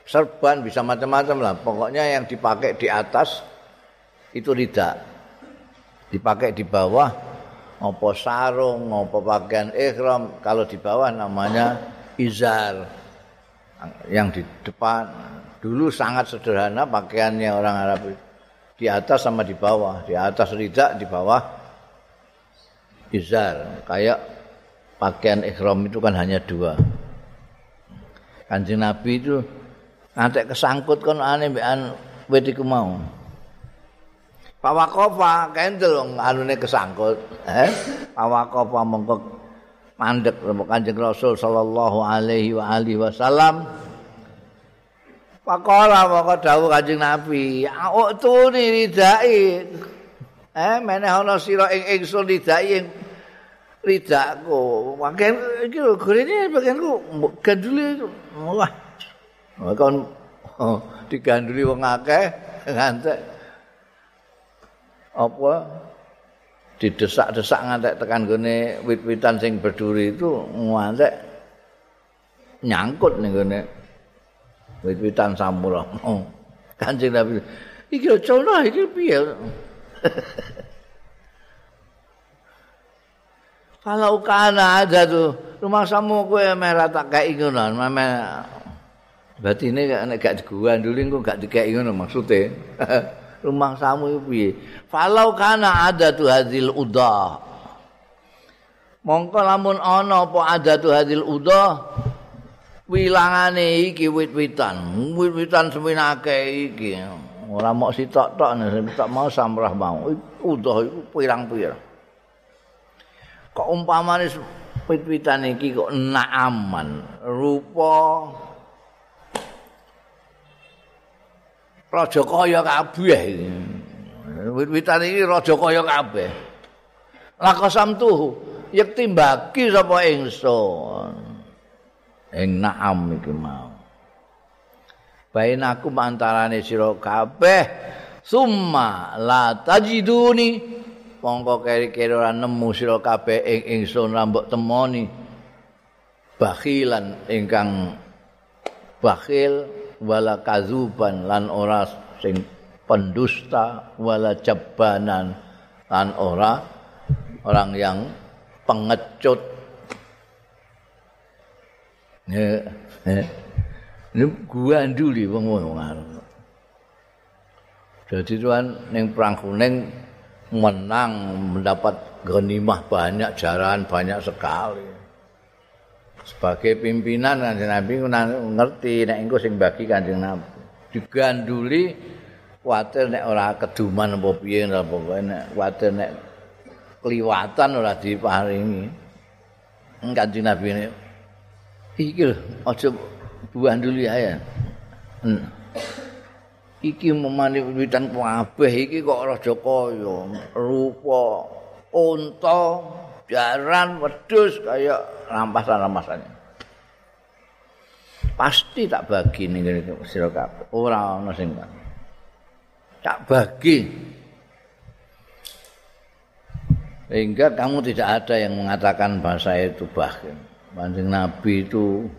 serban bisa macam-macam lah. Pokoknya yang dipakai di atas itu tidak. Dipakai di bawah ngopo sarung ngopo pakaian ikhram kalau di bawah namanya izar. Yang di depan. Dulu sangat sederhana pakaiannya orang Arab. Di atas sama di bawah. Di atas ridak di bawah izar. Kayak pakaian ikhram itu kan hanya dua. Kanjeng Nabi itu Nanti kesangkut kan aneh mbekan wit iku mau. Pawakofa kendel wong anune kesangkut. Eh? Pawakofa mongko mandek Kanjeng Rasul sallallahu alaihi wa alihi wasallam. Pakola mongko dawuh Kanjeng Nabi, "Aku tuni ridai." Eh, meneh ana sira ing ingsun ridai ing ridakku. Bagian iki lho gurine bagianku ganduli. Wah. Kon oh, diganduli wong akeh ngantek apa didesak-desak ngantek tekan gone wit-witan sing berduri itu ngantek nyangkut ning gone wit-witan sampura. Oh. Kanjeng Nabi iki cono iki piye? Kalau kana ada tuh rumah samu kowe merah tak kayak ngono, mame berarti ini nek gak diganduli kok gak dikek ngono maksudnya. rumah samu itu piye? Falau kana ada tu hadil udah. Mongko lamun ana apa ada tu hadil udah wilangane iki wit-witan. Wit-witan seminake iki. Ora mok sitok-tok nek mau samrah mau. Udah iku pirang-pirang. Kok umpamane wit-witan iki kok naaman rupa raja kaya kabeh. Wit-witan iki raja kaya kabeh. Lakasam tuh yekti mbagi sapa ingsun. Ing naam iki mau. Bain aku antarane sira kabeh summa la tajiduni mongko keri-keri ora nemu sira kabeh ing ingsun rambut temoni bakhilan ingkang bakhil wala kazuban lan ora sing pendusta wala jabanan lan ora orang yang pengecut. Ini gua anduli wong wong jadi tuan neng perang kuning menang mendapat ghanimah banyak jaran banyak sekali sebagai pimpinan kanjeng Nabi ngerti nek engko sing bagi kanjeng Nabi. Diganduli kuwatir nek ora keduman apa piye pokoke nek kuwatir nek kliwatan ora diparingi. Kanjeng Nabi ini iki aja buanduli ae. Hmm. iki memani witan kabeh iki kok raja kaya rupa unta jaran wedhus kaya rampasan-rampasannya. Pasti tak bagi ning sira kabeh. Ora ana sing tak bagi. Sehingga kamu tidak ada yang mengatakan bahasa itu bahkan. Banding Nabi itu.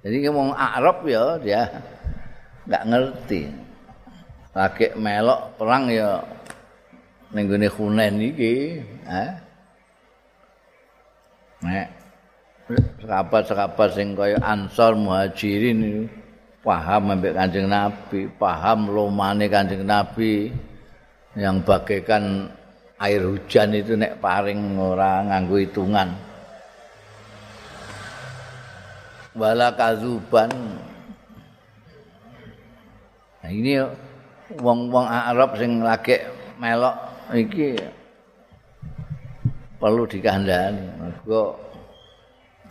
Jadi ngomong Arab ya dia nggak ngerti. Lagi melok perang ya ning gone Hunain iki, eh? Nek sahabat-sahabat sing kaya Ansor Muhajirin paham ambek Kanjeng Nabi, paham lomane Kanjeng Nabi yang bagaikan air hujan itu nek paring ora nganggo hitungan. Wala kazuban. Nah, ini wong-wong Arab sing lagi melok iki perlu dikandani. Mergo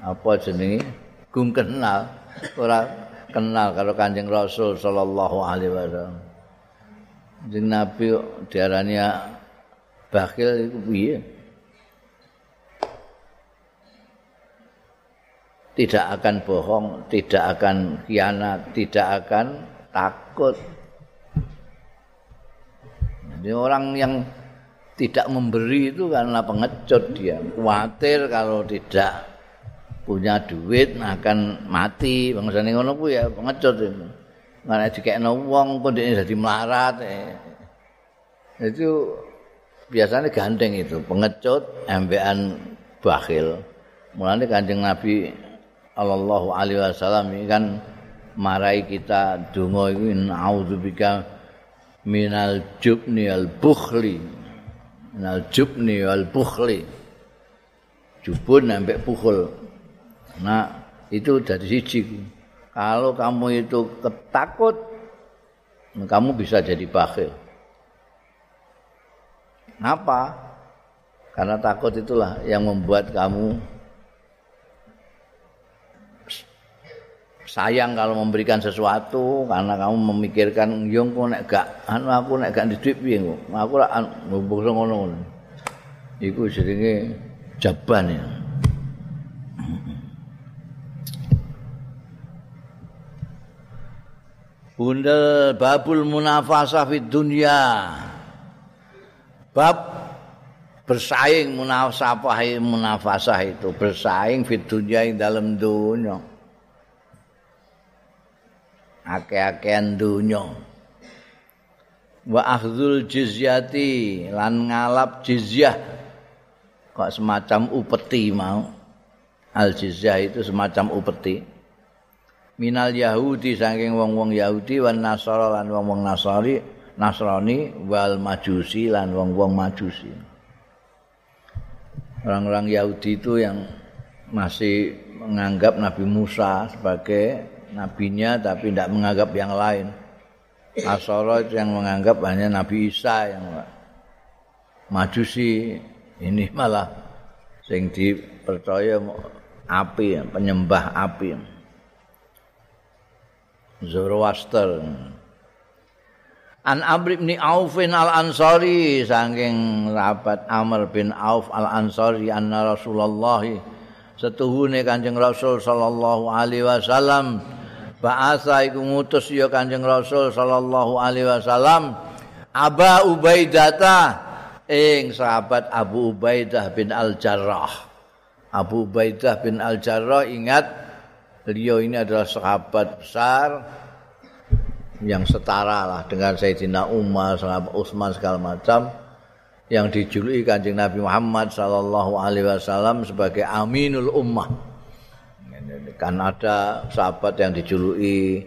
apa jenenge gum kenal ora kenal karo Kanjeng Rasul sallallahu alaihi wasallam. Jeneng Nabi diarani bakil iku piye? Tidak akan bohong, tidak akan khianat, tidak akan takut. Jadi orang yang tidak memberi itu karena pengecut dia, khawatir kalau tidak punya duit akan mati. Bangsane ngono ya pengecut itu. Dikekno wong kok dene dadi melarat eh. itu biasanya gandeng itu. Pengecut embean bakhil. Mulane kanjeng nabi sallallahu alaihi wasallam ini kan marai kita donga iku nauzubika minal jubni al bukhli minal jubni al bukhli jubun sampai pukul Nah, itu dari siji. Kalau kamu itu ketakut, kamu bisa jadi bakhil. Kenapa? Karena takut itulah yang membuat kamu sayang kalau memberikan sesuatu karena kamu memikirkan yung kok nek gak anu aku nek gak didik piye. Aku ora ngono-ngono. Iku jenenge jaban ya. Bundel babul munafasah fid dunya. Bab bersaing munafasah munafasah itu bersaing fid dunya ing dalam dunya. Ake-akean dunya. Wa akhdhul jizyati lan ngalap jizyah. Kok semacam upeti mau. Al jizyah itu semacam upeti. minal Yahudi saking wong-wong Yahudi wan Nasara lan wong-wong Nasari Nasrani wal Majusi lan wong-wong Majusi. Orang-orang Yahudi itu yang masih menganggap Nabi Musa sebagai nabinya tapi tidak menganggap yang lain. Nasara itu yang menganggap hanya Nabi Isa yang Majusi ini malah sing dipercaya api penyembah api. Zoroaster. An Amr bin Auf al Ansari saking rabat Amr bin Auf al Ansari anna Rasulullah setuhune Kanjeng Rasul sallallahu alaihi wasallam ba'asa iku ngutus ya Kanjeng Rasul sallallahu alaihi wasallam Aba Ubaidata ing sahabat Abu Ubaidah bin Al Jarrah Abu Ubaidah bin Al Jarrah ingat beliau ini adalah sahabat besar yang setara lah dengan Sayyidina Umar, sahabat Utsman segala macam yang dijuluki Kanjeng Nabi Muhammad sallallahu alaihi wasallam sebagai Aminul Ummah. Kan ada sahabat yang dijuluki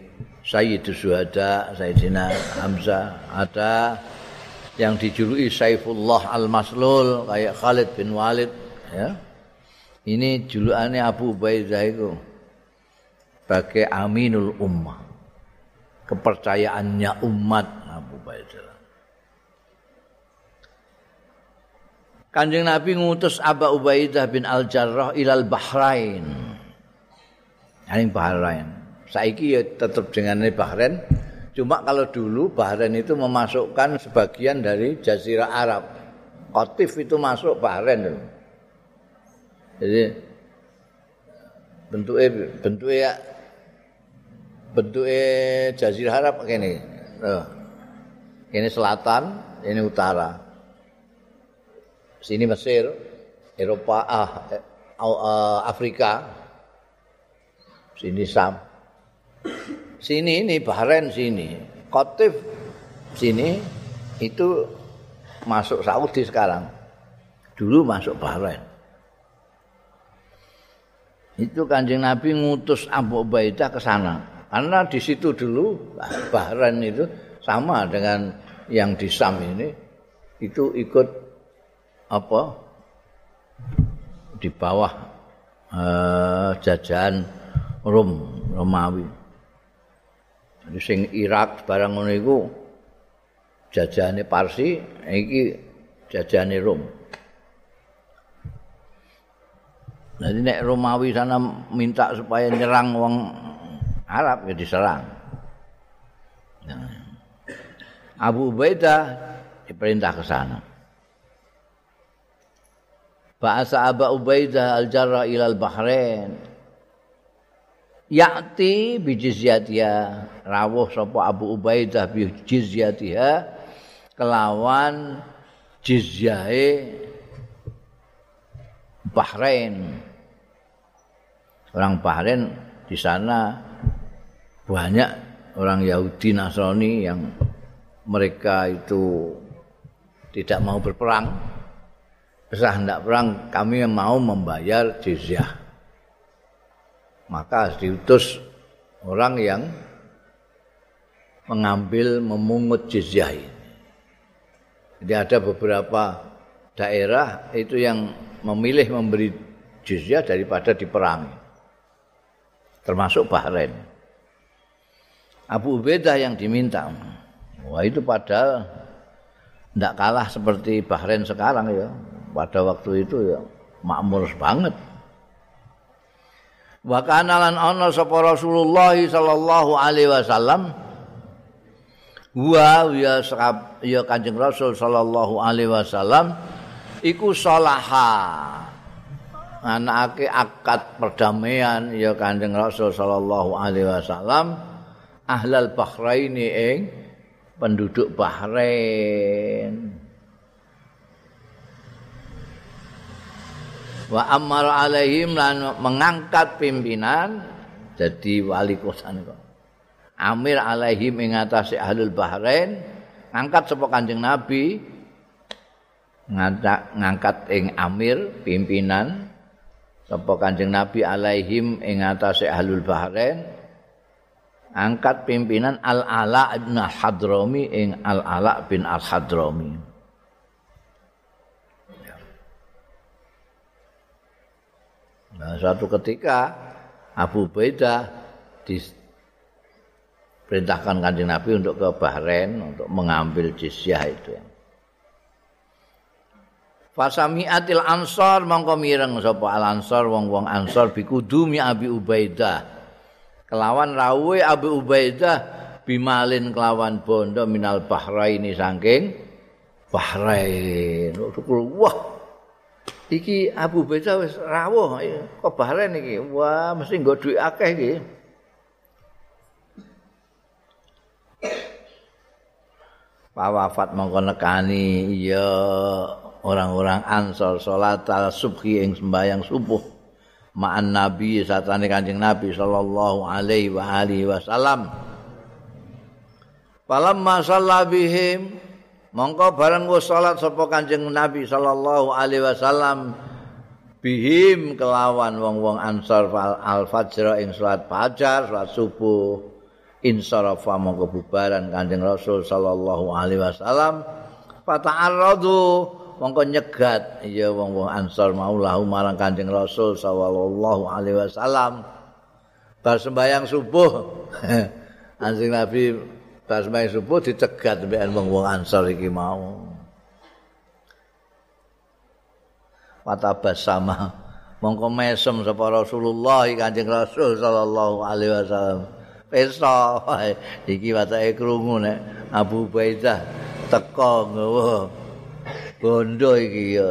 Sayyidus Syuhada, Sayyidina Hamzah, ada yang dijuluki Saifullah Al-Maslul kayak Khalid bin Walid ya. Ini julukannya Abu Ubaidah itu. sebagai aminul ummah. Kepercayaannya umat Abu Baidah. Kanjeng Nabi ngutus Abu Ubaidah bin Al-Jarrah ilal Bahrain. Yang Bahrain. Saiki ya tetap dengan Bahrain. Cuma kalau dulu Bahrain itu memasukkan sebagian dari Jazirah Arab. Kotif itu masuk Bahrain. Jadi bentuknya bentuknya bentuknya Jazirah Arab ini. Oh. Ini selatan, ini utara. Sini Mesir, Eropa, ah, eh, uh, Afrika. Sini Sam. Sini ini Bahrain sini. Kotif sini itu masuk Saudi sekarang. Dulu masuk Bahrain. Itu kanjeng Nabi ngutus Abu Ubaidah ke sana. Karena di situ dulu Bahrain itu sama dengan yang di Sam ini itu ikut apa di bawah eh, jajahan Rom Romawi. Jadi sing Irak barang ngono iku jajahane Parsi, iki jajahane Rom. Jadi nek Romawi sana minta supaya nyerang wong Arab ya diserang. Nah. Abu Ubaidah diperintah ke sana. Ba'asa Abu Ubaidah al-Jarrah ilal Bahrain. Ya'ti bijizyatiha. Rawuh sapa Abu Ubaidah bijizyatiha. Kelawan jizyahe Bahrain. Orang Bahrain di sana banyak orang Yahudi Nasrani yang mereka itu tidak mau berperang. Besar hendak perang, kami mau membayar jizyah. Maka diutus orang yang mengambil memungut jizyah ini. Jadi ada beberapa daerah itu yang memilih memberi jizyah daripada diperangi. Termasuk Bahrain. Abu Ubaidah yang diminta. Wah itu padahal tidak kalah seperti Bahrain sekarang ya. Pada waktu itu ya makmur banget. Wa kana lan ana sapa Rasulullah sallallahu alaihi wasallam. Wa ya ya Kanjeng Rasul sallallahu alaihi wasallam iku salaha. Anake akad perdamaian ya Kanjeng Rasul sallallahu alaihi wasallam ahlal Bahraini ing penduduk Bahrain wa amar alaihim lan mengangkat pimpinan jadi wali kota niku amir alaihim ing atase ahlul Bahrain ngangkat sapa Kanjeng Nabi ngangkat ngangkat ing amir pimpinan sapa Kanjeng Nabi alaihim ing atase ahlul Bahrain angkat pimpinan Al-Ala bin Al-Hadrami ing Al-Ala bin Al-Hadrami. Nah, suatu ketika Abu Baidah diperintahkan Kanjeng Nabi untuk ke Bahrain untuk mengambil jizyah itu. Fasamiatil ansor mongko mireng sapa al ansor wong-wong ansor bikudumi Abi Ubaidah. Kelawan rawuhe Abi Ubaidah bimalin kelawan bondo minal Bahraini saking Bahrain. Wah. Iki Abu Ubaidah wis rawuh kok Bahrain iki. Wah, mesti nggo dhuwit akeh iki. Wafat mongko nekani ya orang-orang ansor salat al subhi ing sembahyang subuh ma'an nabi satane kanjeng nabi sallallahu alaihi wa alihi wasallam Falamma shalla bihim mongko bareng wis salat sapa kanjeng nabi sallallahu alaihi wasallam bihim kelawan wong-wong ansor al fajr ing salat fajar salat subuh insarafa mongko bubaran kanjeng rasul sallallahu alaihi wasallam fata'arradu mongko nyegat ya wong-wong Ansor maulahu marang Kanjeng Rasul sallallahu alaihi wasallam. Bar sembahyang subuh. Kanjeng Nabi bar sembahyang subuh dicegat mbek wong-wong Ansor iki mau. Watabas sama mongko mesem sapa Rasulullah Kanjeng Rasul sallallahu alaihi wasallam. Pesta iki watake krungu nek Abu Baidah teko ngowo bondo iki ya.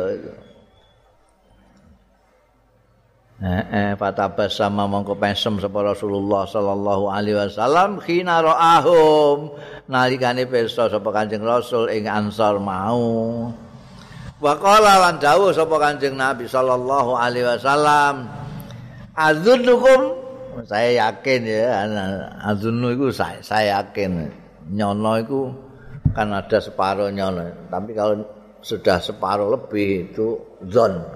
Eh, eh patabas sama mongko pesem sapa Rasulullah sallallahu alaihi wasallam khina ra'ahum nalikane pesta sapa Kanjeng Rasul ing Ansar mau. Wa qala lan dawuh sapa Kanjeng Nabi sallallahu alaihi wasallam azunnukum saya yakin ya azunnu iku saya, saya yakin nyono iku kan ada separuh nyono tapi kalau sudah separuh lebih itu zon.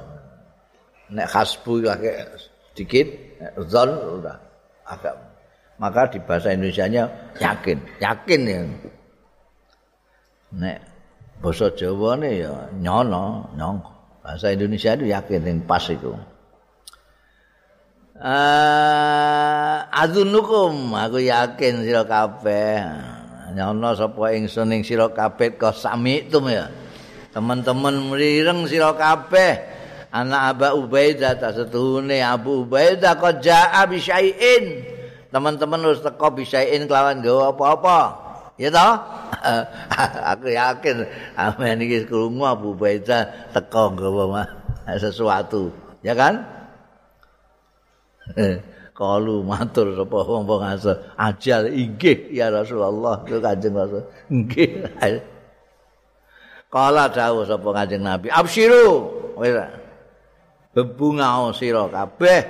Nek hasbu pakai sedikit, zon sudah agak. Maka di bahasa Indonesia-nya yakin, yakin ya. Nek bahasa Jawa nih ya nyono, nyong. Bahasa Indonesia itu yakin yang pas itu. Uh, azunukum aku yakin sira kabeh nyono sapa ingsun ing sira kabeh kok sami ya teman-teman mrireng sira kabeh anak Abu Ubaidah ta setuhune Abu Ubaidah kok jaa bi syai'in. Teman-teman harus teko bi syai'in kelawan gawa apa-apa. Ya toh? Aku yakin amen iki krungu Abu Ubaidah teko gawa sesuatu. Ya kan? Kalu matur sapa wong-wong ajal inggih ya Rasulullah kanjeng Rasul. Nggih Kala dawuh sapa Kanjeng Nabi, "Absyiru." Wis bebungao sira kabeh.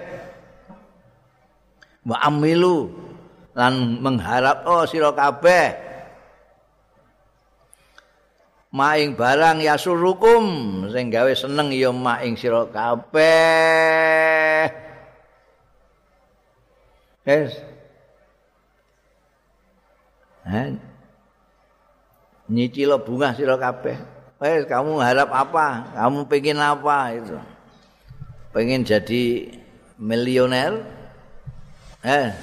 Wa amilu lan mengharap oh sira kabeh. Maing barang yasurukum sing gawe seneng ya maing sira kabeh. Yes. Eh, nyicil bunga sira kabeh. Wes kamu harap apa? Kamu pengen apa itu? Pengen jadi milioner? Eh.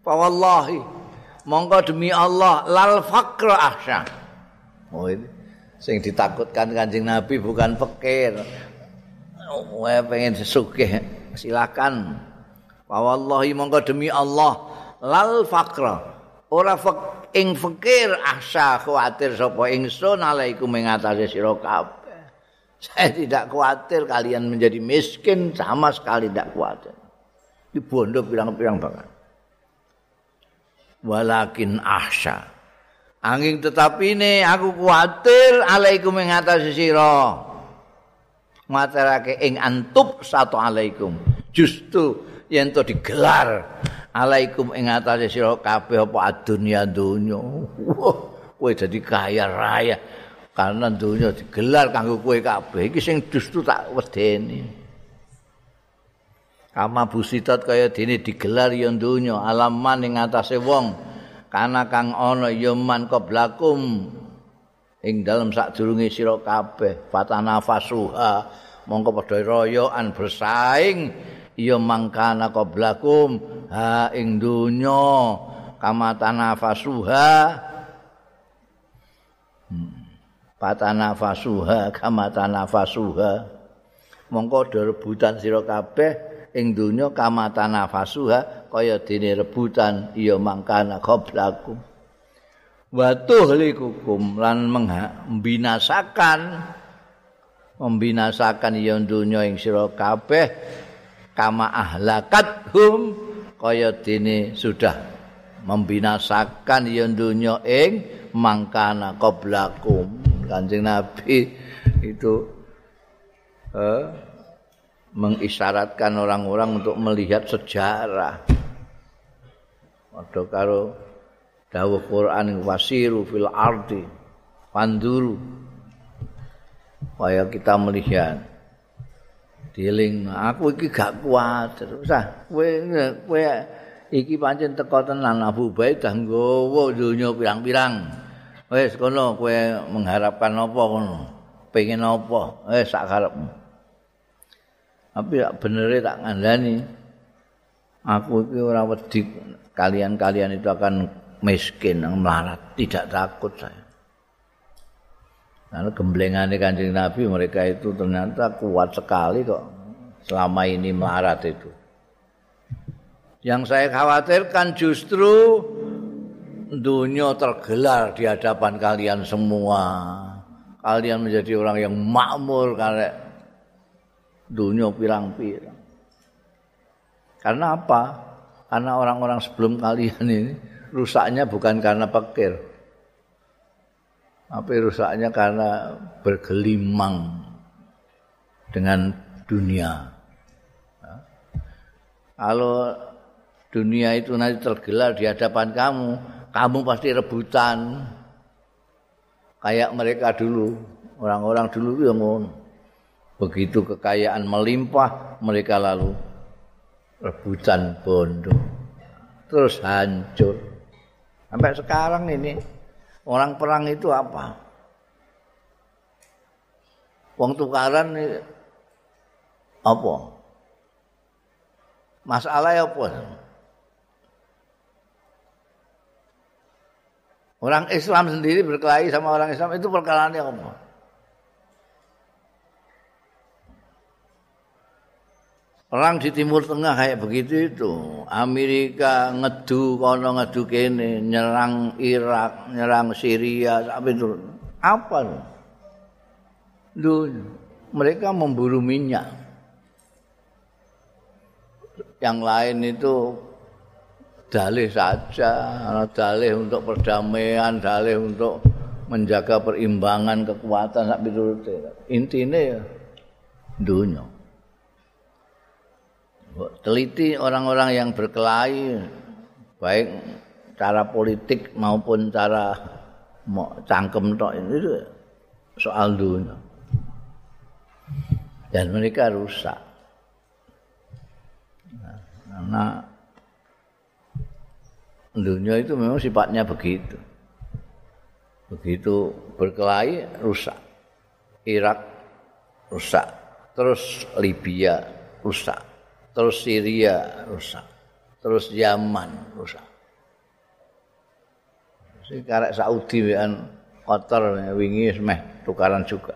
Fa wallahi monggo demi Allah lal faqra ahsa. Oh ini sing ditakutkan Kanjeng Nabi bukan fakir. Wae pengen sesugih, silakan. Wallahi monggo demi Allah lal faqra. Ora fak ing fakir asa khawatir sapa ingsun alaikum ing atase sira kabeh. Saya tidak khawatir kalian menjadi miskin sama sekali tidak khawatir. Di bondo pirang-pirang banget. Walakin ahsa. Angin tetapi ini aku khawatir alaikum ing atase sira. Materake ing antub satu alaikum. Justru yen to digelar alaikum ing atase sira kabeh apa adunya donya. Wah, kowe dadi kaya raya karena donya digelar kanggo kowe kabeh iki sing justru tak wedeni. Kama busitat kaya dene digelar ya donya alaman ing atase wong. Kana kang ana ya man qablakum ing dalem sadurunge sira kabeh fatana fasuha mongko padha royoan bersaing. Ya mangkana qablakum ha ing donya kama tanafasuha. Patanafasuha kama tanafasuha mongko do rebutan sira kabeh ing donya kama tanafasuha kaya dene rebutan ya mangkana qablakum wa tuhlikukum lan membinasakan membinasakan ya donya ing sira kabeh kama ahlakat hum kaya dene sudah membinasakan ya dunya ing mangkana qablakum Kanjeng Nabi itu eh, mengisyaratkan orang-orang untuk melihat sejarah. Padha karo dawuh Quran wasiru fil ardi panduru. Supaya kita melihat dieling aku iki gak kuat usah kowe kowe iki pancen teko tenan Abu Ubaidah nggawa donya pirang-pirang wis kono kowe mengharapkan apa kono? Pengen apa? Wis sak karepmu. Tapi tak benere tak ngandani. Aku iki ora wedi kalian-kalian itu akan miskin melarat. Tidak takut saya. Karena gemblengannya kanjeng Nabi mereka itu ternyata kuat sekali kok selama ini melarat itu. Yang saya khawatirkan justru dunia tergelar di hadapan kalian semua. Kalian menjadi orang yang makmur karena dunia pirang-pirang. Karena apa? Karena orang-orang sebelum kalian ini rusaknya bukan karena pikir. Apa rusaknya karena bergelimang dengan dunia. Kalau dunia itu nanti tergelar di hadapan kamu, kamu pasti rebutan. Kayak mereka dulu, orang-orang dulu yang Begitu kekayaan melimpah, mereka lalu rebutan bondo. Terus hancur. Sampai sekarang ini Orang perang itu apa? Wong tukaran apa? Masalah apa? Orang Islam sendiri berkelahi sama orang Islam itu perkara apa? Orang di Timur Tengah kayak begitu itu. Amerika ngedu kono ngedu kene, nyerang Irak, nyerang Syria, sampai itu. Apa tuh? Duh, mereka memburu minyak. Yang lain itu dalih saja, dalih untuk perdamaian, dalih untuk menjaga perimbangan kekuatan sampai itu. Intinya ya dunia. teliti orang-orang yang berkelahi baik cara politik maupun cara cangkem tok itu soal dunia dan mereka rusak karena dunia itu memang sifatnya begitu begitu berkelahi rusak Irak rusak terus Libya rusak terus Syria rusak, terus Yaman rusak. Si karek Saudi kan kotor wingi semeh tukaran juga.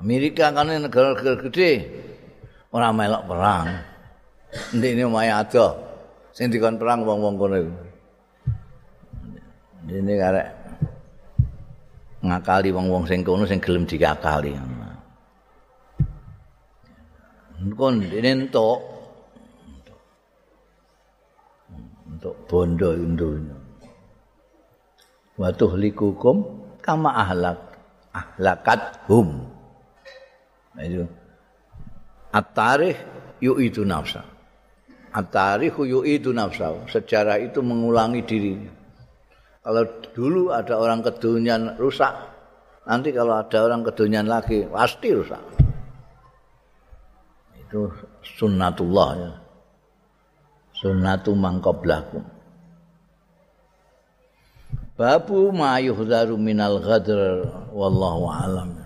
Amerika kan negara-negara gede ora melok perang. Ndekne omahe ada sing dikon perang wong-wong kono iku. Ini karek ngakali wong-wong sing kono sing gelem dikakali. Kon dene entuk untuk bondo indonya. Wa tuhlikukum kama ahlak ahlakat hum. Itu At-tarikh yu'idu nafsa. At-tarikh yu'idu nafsa. Sejarah itu mengulangi dirinya. Kalau dulu ada orang kedunian rusak, nanti kalau ada orang kedunian lagi pasti rusak. Itu sunnatullah ya. Sunnatu mangkoblakum. Babu ma yuhzaru minal ghadr wallahu alam.